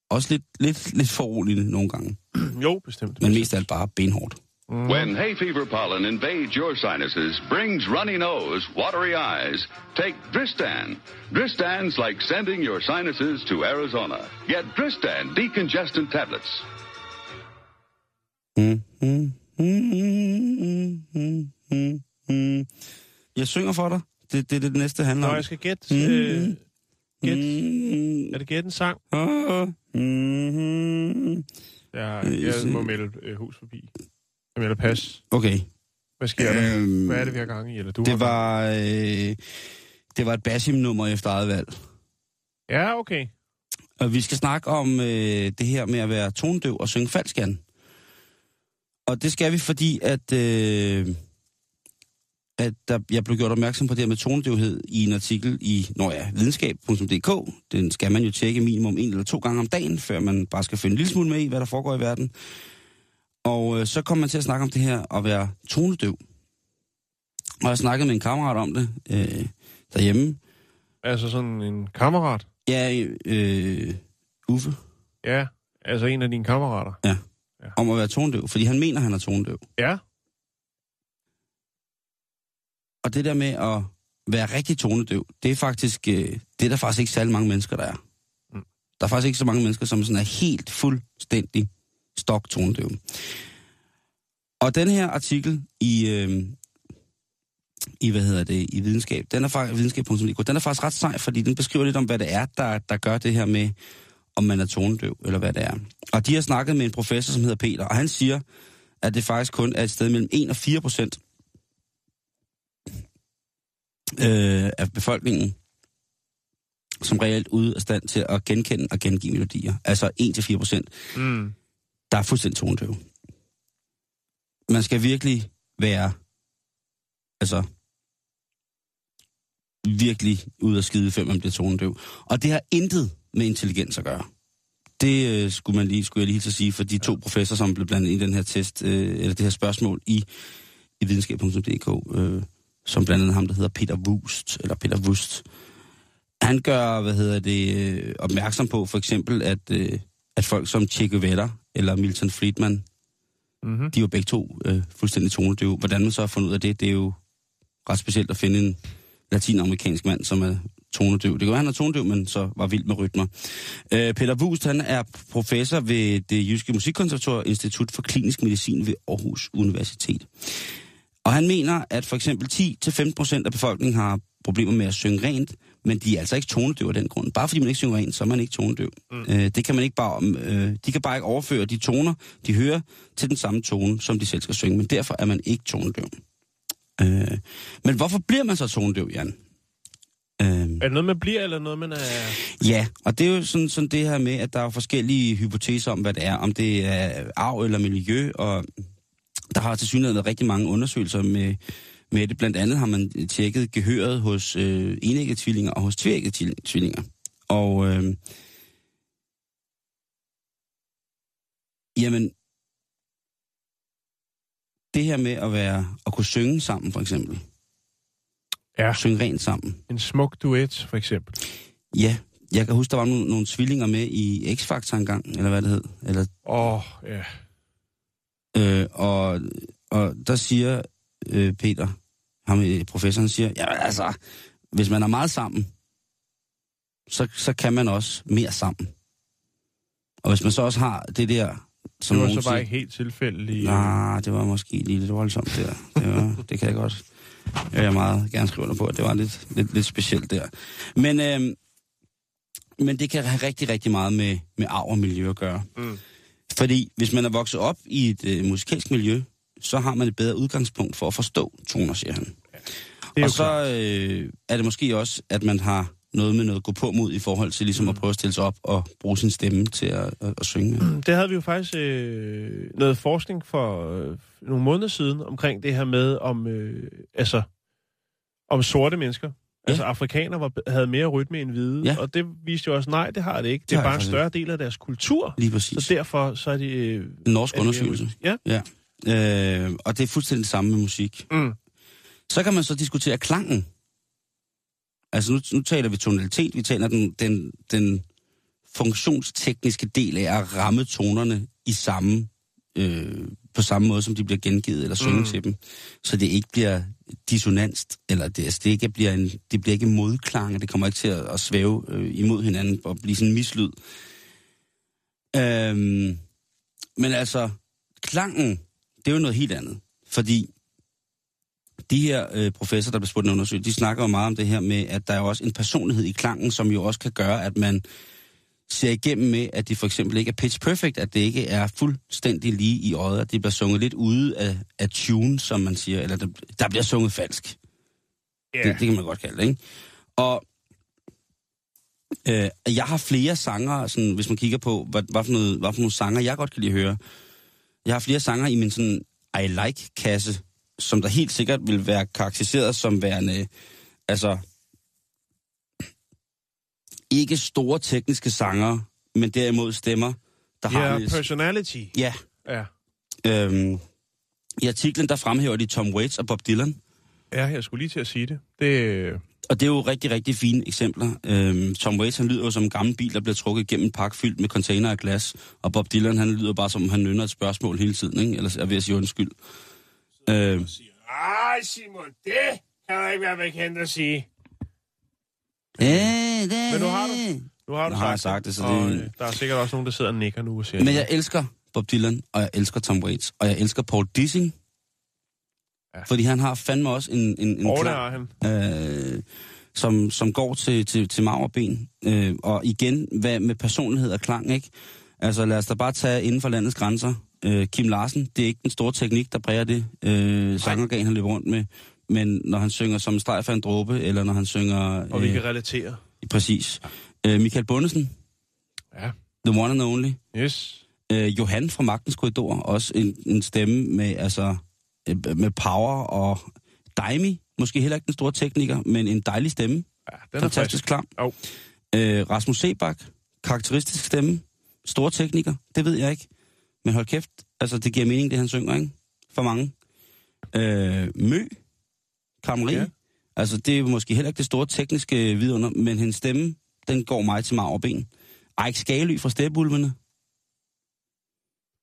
Også lidt, lidt, lidt foruroligende nogle gange. Jo, bestemt. Men mest af alt bare benhårdt. Mm. When hay fever pollen invades your sinuses, brings runny nose, watery eyes, take Dristan. Dristan's like sending your sinuses to Arizona. Get Dristan decongestant tablets. Mm, mm, mm, mm, mm, mm. Jeg synger for dig. Det det, er det, det næste handler Når om. jeg skal gætte... Mm. Øh, gæt, Mm, er det gætte en sang? ah, mm. Ja, jeg se- må melde øh, hus forbi. Jeg melder pas. Okay. Hvad sker der? Øhm, Hvad er det, vi har gang i? Eller du Det var, øh, det var et Basim-nummer efter eget valg. Ja, okay. Og vi skal snakke om øh, det her med at være tonedøv og synge falskan. Og det skal vi, fordi at, øh, at der, jeg blev gjort opmærksom på det her med tonedøvhed i en artikel i når ja, videnskab.dk. Den skal man jo tjekke minimum en eller to gange om dagen, før man bare skal finde en lille smule med i, hvad der foregår i verden. Og øh, så kom man til at snakke om det her at være tonedøv. Og jeg snakkede med en kammerat om det øh, derhjemme. Altså sådan en kammerat? Ja, øh, Uffe. Ja, altså en af dine kammerater. om at være tonedøv, fordi han mener, han er tonedøv. Ja. Og det der med at være rigtig tonedøv, det er faktisk, øh, det er der faktisk ikke særlig mange mennesker, der er. Mm. Der er faktisk ikke så mange mennesker, som sådan er helt fuldstændig stok tonedøve. Og den her artikel i, øh, i hvad hedder det, i videnskab, den er faktisk, videnskab.dk, den er faktisk ret sej, fordi den beskriver lidt om, hvad det er, der, der gør det her med, om man er tonedøv, eller hvad det er. Og de har snakket med en professor, som hedder Peter, og han siger, at det faktisk kun er et sted mellem 1 og 4 procent øh, af befolkningen, som reelt ude af stand til at genkende og gengive melodier. Altså 1-4 procent, Mm der er fuldstændig tonedøve. Man skal virkelig være, altså, virkelig ud af skide, før man bliver tonedøv. Og det har intet med intelligens at gøre. Det øh, skulle, man lige, skulle jeg lige til at sige, for de to professorer, som blev blandet i den her test, øh, eller det her spørgsmål i, i videnskab.dk, øh, som blandt andet ham, der hedder Peter Wust, eller Peter Wust, han gør, hvad hedder det, øh, opmærksom på for eksempel, at, øh, at folk som Che Guevara eller Milton Friedman, Mm-hmm. de er jo begge to øh, fuldstændig tonedøve. Hvordan man så har fundet ud af det, det er jo ret specielt at finde en latinamerikansk mand, som er tonedøv. Det kan være, han er tonedøv, men så var vild med rytmer. Øh, Peter Wust, han er professor ved det Jyske Musikkonservatorium Institut for Klinisk Medicin ved Aarhus Universitet. Og han mener, at for eksempel 10-15% af befolkningen har problemer med at synge rent, men de er altså ikke tonedøv af den grund. Bare fordi man ikke synger rent, så er man ikke tonedøv. Mm. Øh, det kan man ikke bare, øh, de kan bare ikke overføre de toner, de hører, til den samme tone, som de selv skal synge, men derfor er man ikke tonedøv. Øh, men hvorfor bliver man så tonedøv, Jan? Øh, Er det noget, man bliver, eller noget, man er... Ja, og det er jo sådan, sådan det her med, at der er forskellige hypoteser om, hvad det er. Om det er arv eller miljø, og der har til synligheden været rigtig mange undersøgelser med, med det. Blandt andet har man tjekket gehøret hos øh, enæggede tvillinger og hos tvækkede tvillinger. Og øh, jamen, det her med at være at kunne synge sammen, for eksempel. Ja. Synge rent sammen. En smuk duet, for eksempel. Ja, jeg kan huske, der var nogle, nogle tvillinger med i X-Factor engang, eller hvad det hed. Eller, Åh, oh, ja. øh, og, og der siger øh, Peter, ham øh, professoren, siger, ja, altså, hvis man er meget sammen, så, så kan man også mere sammen. Og hvis man så også har det der, som Det var så bare ikke helt tilfældigt. Nej, det var måske lige lidt voldsomt der. Det, var, det kan jeg godt. Jeg vil meget gerne skrive under på, at det var lidt, lidt, lidt specielt der. Men, øh, men det kan have rigtig, rigtig meget med, med arv og miljø at gøre. Mm. Fordi hvis man er vokset op i et øh, musikalsk miljø, så har man et bedre udgangspunkt for at forstå toner, siger han. Det er jo Og så øh, er det måske også, at man har noget med noget gå på mod i forhold til ligesom mm. at prøve at stille sig op og bruge sin stemme til at, at, at synge. med. Det havde vi jo faktisk øh, noget forskning for øh, nogle måneder siden omkring det her med, om, øh, altså, om sorte mennesker. Ja. Altså afrikanere var, havde mere rytme end hvide, Ja. og det viste jo også, nej, det har det ikke. Det, Det er bare det en større del af deres kultur, Lige præcis. så derfor så er de... Øh, En norsk er undersøgelse. Ja. Ja. Øh, og det er fuldstændig det samme med musik. Mm. Så kan man så diskutere klangen. Altså nu, nu taler vi tonalitet, vi taler den, den, den funktionstekniske del af at ramme tonerne i samme, øh, på samme måde, som de bliver gengivet eller sunget Mm. til dem. Så det ikke bliver dissonanst, eller det, altså det, ikke bliver en, det bliver ikke modklang, det kommer ikke til at, at svæve øh, imod hinanden og blive sådan en mislyd. Øhm, men altså, klangen, det er jo noget helt andet. Fordi de her øh, professorer, der blev spurgt i undersøgelse, de snakker jo meget om det her med, at der er jo også en personlighed i klangen, som jo også kan gøre, at man ser igennem med, at det for eksempel ikke er pitch perfect, at det ikke er fuldstændig lige i øjet, at det bliver sunget lidt ude af, af tune, som man siger, eller der, der bliver sunget falsk. Ja. Det, det kan man godt kalde det, ikke? Og øh, jeg har flere sanger, sådan, hvis man kigger på, hvad, hvad, for noget, hvad for nogle sanger, jeg godt kan lide at høre. Jeg har flere sanger i min sådan I like-kasse, som der helt sikkert vil være karakteriseret som værende, altså, ikke store tekniske sanger, men derimod stemmer, der har... Ja, personality. ja, Ja. øhm, i artiklen der fremhæver de Tom Waits og Bob Dylan, ja, jeg skulle lige til at sige det. Det, Og det er jo rigtig, rigtig fine eksempler. Øhm, Tom Waits, han lyder jo som en gammel bil, der bliver trukket igennem en pakke fyldt med container af glas. Og Bob Dylan, han lyder bare som, om han nynner et spørgsmål hele tiden, ikke? Eller er ved at sige undskyld. Øhm, Ej, Simon, det kan du ikke være bekendt at sige. øh, det, Men nu har du- Nu har du Nu har jeg sagt, sagt det, så og, det- øh, der er sikkert også nogen, der sidder og nikker nu og siger Men jeg elsker Bob Dylan, og jeg elsker Tom Waits, og jeg elsker Paul Dissing. Ja. Fordi han har fandme også en, en, en har han. øh, som, som går til, til, til marv og ben. Øh, og igen, hvad med personlighed og klang, ikke? Altså lad os da bare tage inden for landets grænser. Øh, Kim Larsen, det er ikke den store teknik, der præger det øh, sangergan, han løber rundt med. Men når han synger som en streg for en dråbe, eller når han synger... Og vi kan relatere. Præcis. Øh, Michael Bundesen, Ja. The One and Only. Yes. Øh, Johan fra Magtens Korridor, også en, en stemme med, altså, øh, med power og Daimi, Måske heller ikke den store tekniker, men en dejlig stemme. Ja, den er Fantastisk klam. Jo. Øh, Rasmus Sebak, karakteristisk stemme. Store tekniker, det ved jeg ikke. Men hold kæft, altså det giver mening, det han synger, ikke? For mange. Øh, Mø, Kamri. Ja. Altså det er måske heller ikke det store tekniske vidunder, men hendes stemme, den går mig til marv og ben. Eik Skalø fra Stepulvene.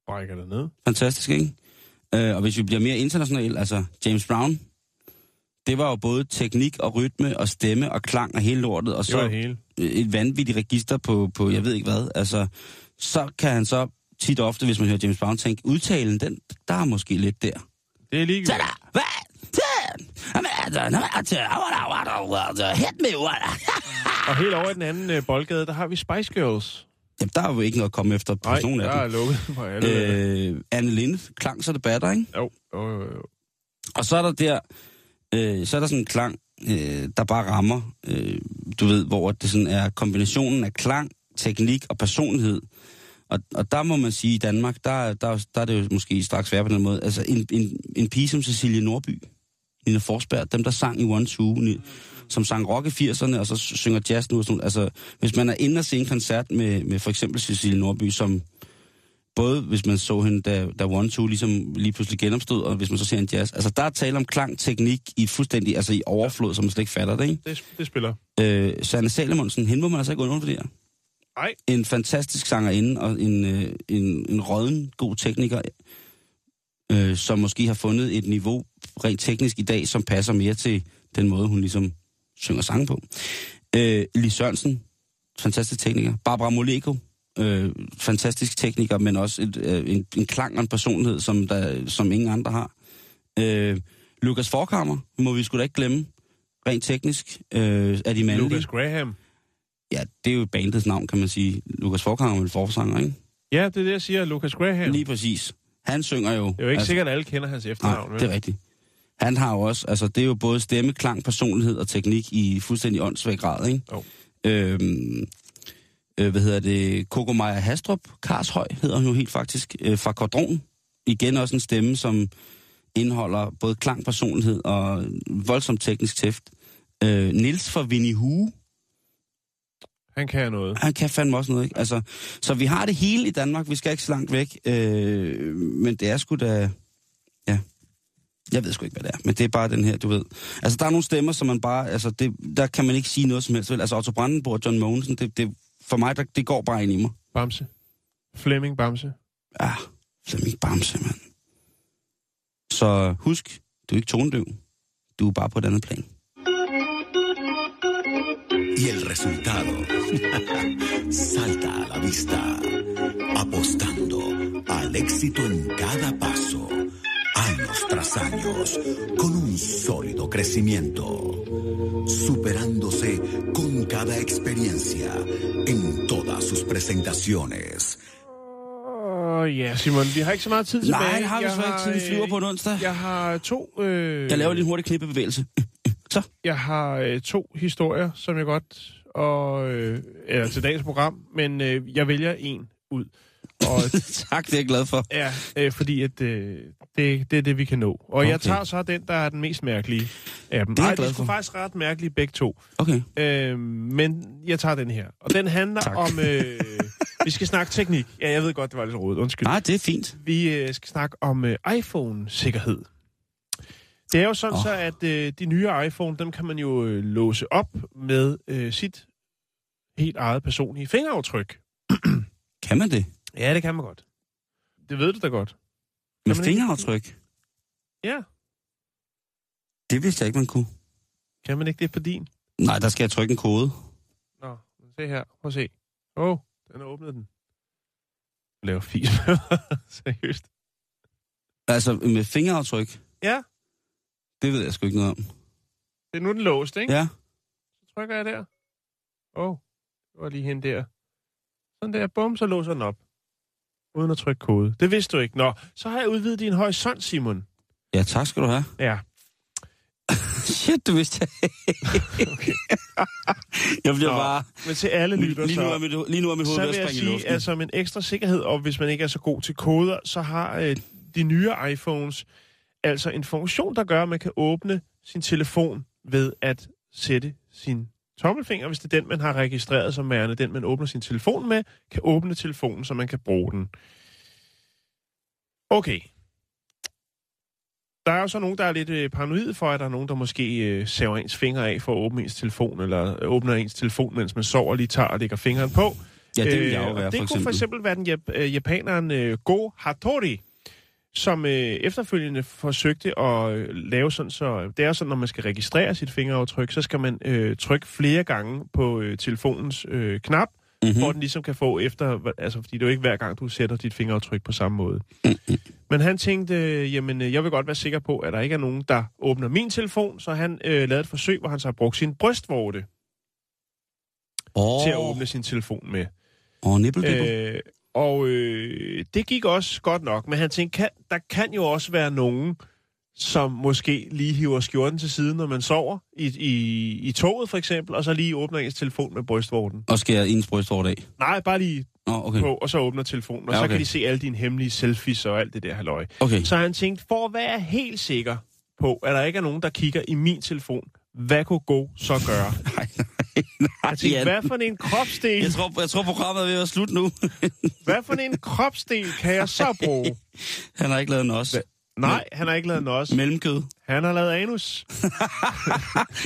Brækker det ned. Fantastisk, ikke? Øh, og hvis vi bliver mere international, altså James Brown, det var jo både teknik og rytme og stemme og klang og hele lortet, og så hele. et vanvittigt register på, på jeg ved ikke hvad. Altså, så kan han så tit ofte, hvis man hører James Brown, tænke, udtalen, den, der er måske lidt der. Det er me, Og helt over i den anden øh, boldgade, der har vi Spice Girls. Jamen, der er jo ikke noget at komme efter på Nej, nogen der af er dem. lukket på alle. Øh. Anne Linde, klang så det batter, ikke? Jo, jo, jo, jo. Og så er der der, øh, så er der sådan en klang, øh, der bare rammer, øh, du ved, hvor det sådan er kombinationen af klang, teknik og personlighed. Og, og der må man sige, i Danmark, der, der, der er det jo måske straks værre på den måde. Altså en, en, en pige som Cecilie Nordby, Nina Forsberg, dem der sang i One Two, som sang rock i 80'erne, og så synger jazz nu. Og sådan, altså, hvis man er inde og se en koncert med, med for eksempel Cecilie Nordby, som både hvis man så hende, da, da One Two ligesom lige pludselig genopstod, og hvis man så ser en jazz. Altså, der er tale om klang, teknik i fuldstændig, altså i overflod, som man slet ikke fatter det, ikke? Det, det spiller. Øh, Sanne Salomonsen, hende må man altså ikke undervurdere. Nej. En fantastisk sangerinde, og en, øh, en, en råden god tekniker, øh, som måske har fundet et niveau rent teknisk i dag, som passer mere til den måde, hun ligesom synger sang på. Øh, Lis Sørensen, fantastisk tekniker. Barbara Moleko, øh, fantastisk tekniker, men også et, øh, en, en klang og en personlighed, som, der, som ingen andre har. Øh, Lukas Forkammer, må vi sgu da ikke glemme, rent teknisk, øh, er de mandlige. Lucas Graham. Ja, det er jo bandets navn, kan man sige. Lukas Forkammer er vel forsanger, ikke? Ja, det er det, jeg siger. Lucas Graham. Lige præcis. Han synger jo... Det er jo ikke altså, sikkert, at alle kender hans efternavn. Nej, det er rigtigt. Han har jo også, altså det er jo både stemme, klang, personlighed og teknik i fuldstændig åndssvag grad, ikke? Jo. Øhm, øh, hvad hedder det? Coco Maja Hastrup, Karshøj hedder hun jo helt faktisk, øh, fra Kordron. Igen også en stemme, som indeholder både klang, personlighed og voldsomt teknisk tæft. Øh, Nils fra Winnie Hue, Han kan noget. han kan fandme også noget, ikke? Altså, så vi har det hele i Danmark, vi skal ikke så langt væk, øh, men det er sgu da, ja, jeg ved sgu ikke, hvad det er, men det er bare den her, du ved. Altså, der er nogle stemmer, som man bare, altså, det, der kan man ikke sige noget som helst, vel? Altså, Otto Brandenburg og John Mogensen, det, det, for mig, der, det går bare ind i mig. Bamse. Flemming Bamse. Ja, Flemming Bamse, mand. Så husk, du er ikke tonedøv. Du er bare på et andet plan. Y el resultado salta a la vista, apostando al éxito en cada paso, tras años, con un sólido crecimiento, superándose con cada experiencia en todas sus presentaciones. Åh, ja, Simon, vi har ikke så meget tid tilbage. Nej, har vi så ikke. Tiden øh, flyver på en onsdag. Jeg har to... Øh, Jeg laver lige en hurtig knippebevægelse. Så. Jeg har øh, to historier, som jeg godt... Og, øh, eller til dagens program, men øh, jeg vælger en ud. Og tak, det er jeg glad for. ja, øh, fordi at, øh, det, det er det, vi kan nå. Og okay. jeg tager så den, der er den mest mærkelige af dem. Det er Ej, er sgu for. faktisk ret mærkelige begge to. Okay. Øh, men jeg tager den her. Og den handler Tak. om... Øh, vi skal snakke teknik. Ja, jeg ved godt, det var lidt rodet. Undskyld. Nej, det er fint. Vi øh, skal snakke om øh, iPhone-sikkerhed. Det er jo sådan oh. så, at øh, de nye iPhone, dem kan man jo øh, låse op med øh, sit helt eget personlige fingeraftryk. Kan man det? Ja, det kan man godt. Det ved du da godt. Med ikke- fingeraftryk? Ja, Det vidste jeg ikke, man kunne. kan man ikke det på din? Nej, der skal jeg trykke en kode. Nå, se her. Prøv at se. Åh, oh, den åbnet den. Jeg laver fis med. Seriøst. Altså, med fingeraftryk? Ja, Det ved jeg sgu ikke noget om. det er nu den låst, ikke? Ja, Så trykker jeg der. Åh, oh, det var lige hende der. Sådan der, bum, så låser den op. Uden at trykke kode. Det vidste du ikke. Nå, så har jeg udvidet din horisont, Simon. ja tak skal du have. Ja, Shit, du vidste jeg. okay. Jeg bliver Nå, bare... Men til alle lytter, Lige nu er mit, lige nu er mit hoved ved at jeg springe i sige, luften. som en ekstra sikkerhed, og hvis man ikke er så god til koder, så har øh, de nye iPhones altså en funktion, der gør, at man kan åbne sin telefon ved at sætte sin tommelfinger, hvis det er den, man har registreret som værende, den man åbner sin telefon med, kan åbne telefonen, så man kan bruge den. Okay. Der er jo så nogen, der er lidt øh, paranoid for, at der er nogen, der måske øh, saver ens fingre af for at åbne ens telefon, eller øh, åbner ens telefon, mens man sover, lige tager og lægger fingeren på. Ja, det vil Øh, jeg jo og være, det for kunne for eksempel være den jap- øh, japaneren øh, Go Hattori, som øh, efterfølgende forsøgte at øh, lave sådan, så det er sådan, når man skal registrere sit fingeraftryk, så skal man øh, trykke flere gange på øh, telefonens øh, knap, Mhm. mm-hmm. hvor den ligesom kan få efter, altså fordi det er jo ikke hver gang, du sætter dit fingeraftryk på samme måde. Mhm. Men han tænkte, øh, jamen øh, jeg vil godt være sikker på, at der ikke er nogen, der åbner min telefon, så han øh, lavede et forsøg, hvor han så har brugt sin brystvorte Åh, til at åbne sin telefon med. Åh, nibbel, Øh, og øh, det gik også godt nok, men han tænkte, kan, der kan jo også være nogen, som måske lige hiver skjorten til siden, når man sover i, i, i toget for eksempel, og så lige åbner ens telefon med brystvorten. Og skærer ens brystvort af. Nej, bare lige Nå, okay. på, og så åbner telefonen, og Ja, så okay. kan de se alle dine hemmelige selfies og alt det der halløj. Okay. Så han tænkte, for at være helt sikker på, at der ikke er nogen, der kigger i min telefon, hvad kunne gå så gøre? Nej, nej, nej. Jan. hvad for en kropsdel, Jeg tror, jeg tror, programmet er ved at være slut nu. hvad for en kropsdel kan jeg så bruge? Han har ikke lavet en os. Nej, han har ikke lavet nos. Mellemkød. Han har lavet anus.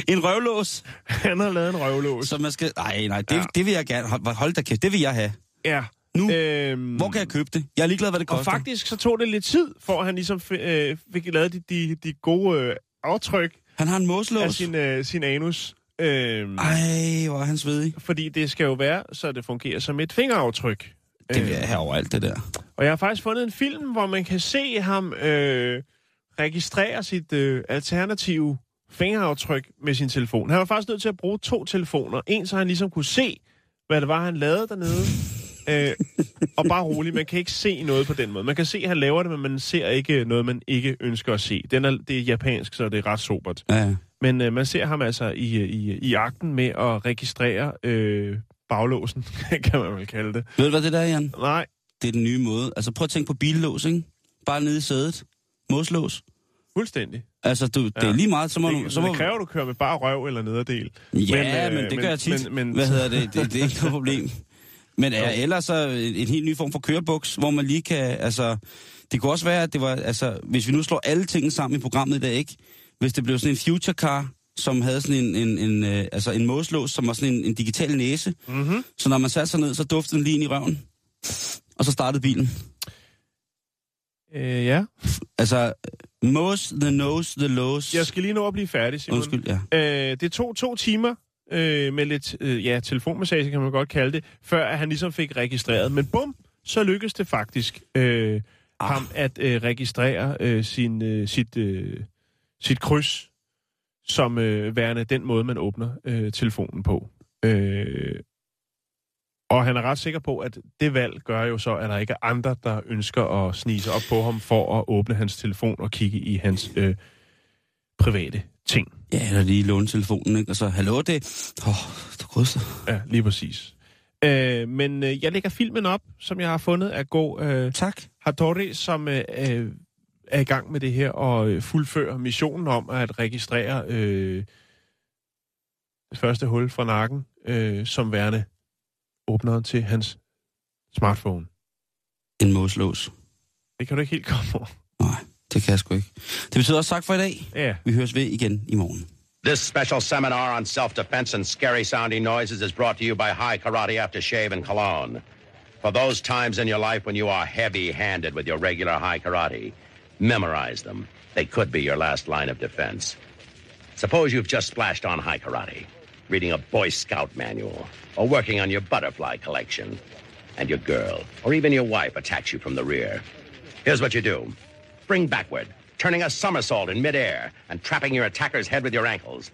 En røvlås. Han har lavet en røvlås. Så man skal... Nej, nej, det, Ja. det vil jeg gerne. Hold, da kæft, det vil jeg have. Ja. Nu. Øhm, Hvor kan jeg købe det? Jeg er ligeglad, hvad det Og koster. faktisk så tog det lidt tid, for at han ligesom øh, fik lavet de, de, de gode øh, aftryk Han har en måslås. af sin, øh, sin anus. Øhm, Ej, hvor er han svedig. fordi det skal jo være, så det fungerer som et fingeraftryk. Det vil jeg have overalt, det der. Og jeg har faktisk fundet en film, hvor man kan se ham øh, registrere sit øh, alternative fingeraftryk med sin telefon. Han var faktisk nødt til at bruge to telefoner. En, så han ligesom kunne se, hvad det var, han lavede dernede. Øh, og bare roligt, man kan ikke se noget på den måde. Man kan se, at han laver det, men man ser ikke noget, man ikke ønsker at se. Den er, det er japansk, så det er ret sobert. Ja, ja. Men øh, man ser ham altså i, i, i akten med at registrere øh, baglåsen, kan man vel kalde det. Ved du, hvad det der er, Jan? Nej, Det er den nye måde. Altså, prøv at tænke på billås, ikke? Bare nede i sædet. Måslås. fuldstændig. Altså, du, det Ja. er lige meget, så må du... det, Så må, det kræver, du kører med bare røv eller nederdel. Ja, men, øh, men det gør jeg tit. Men, men, Hvad hedder det? det? Det er ikke noget problem. Men er ellers så en, helt ny form for kørebuks, hvor man lige kan... Altså, det kunne også være, at det var... Altså, hvis vi nu slår alle tingene sammen i programmet i dag, ikke? Hvis det blev sådan en future car, som havde sådan en, en, en, øh, altså en måslås, som var sådan en, en digital næse. Mm-hmm. Så når man satte sig ned, så duftede den lige ind i røven. Og så startede bilen. Øh, ja. Altså, Mose, the nose, the lows. Jeg skal lige nå at blive færdig, Simon. Undskyld, ja. Øh, det tog to timer øh, med lidt øh, ja, telefonmassage, kan man godt kalde det, før at han ligesom fik registreret. Men bum, så lykkedes det faktisk øh, Ah. ham at øh, registrere øh, sin, øh, sit, øh, sit kryds som øh, værende den måde, man åbner øh, telefonen på. Øh, og han er ret sikker på, at det valg gør jo så, at der ikke er andre, der ønsker at snige sig op på ham for at åbne hans telefon og kigge i hans øh, private ting. Ja, eller lige låne telefonen, ikke? Og så, hallo, det... Åh, oh, du ryster. Ja, lige præcis. Øh, men øh, jeg lægger filmen op, som jeg har fundet af Go øh, Tak. Hattori, som øh, øh, er i gang med det her og øh, fuldfører missionen om at registrere øh, det første hul fra nakken øh, som værende åbneren til hans smartphone. En måslås. Det kan du ikke helt komme over. Nej, det kan jeg sgu ikke. Det betyder også tak for i dag. Ja. Vi høres ved igen i morgen. This special seminar on self-defense and scary sounding noises is brought to you by High Karate After Shave and Cologne. For those times in your life when you are heavy-handed with your regular high karate, memorize them. They could be your last line of defense. Suppose you've just splashed on high karate, reading a Boy Scout manual, or working on your butterfly collection, and your girl, or even your wife attacks you from the rear. Here's what you do. Spring backward, turning a somersault in midair and trapping your attacker's head with your ankles.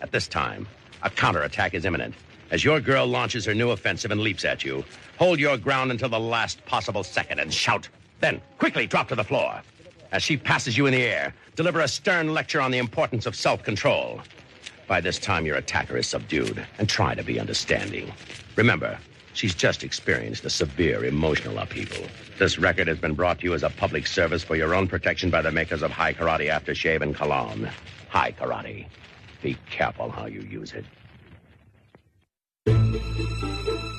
At this time, a counterattack is imminent. As your girl launches her new offensive and leaps at you, hold your ground until the last possible second and shout. Then, quickly drop to the floor. As she passes you in the air, deliver a stern lecture on the importance of self-control. By this time, your attacker is subdued, and try to be understanding. Remember, She's just experienced a severe emotional upheaval. This record has been brought to you as a public service for your own protection by the makers of High Karate Aftershave and Cologne. High Karate. Be careful how you use it.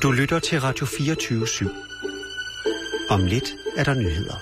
Du lytter til Radio 24 /7. Om lidt er der nyheder.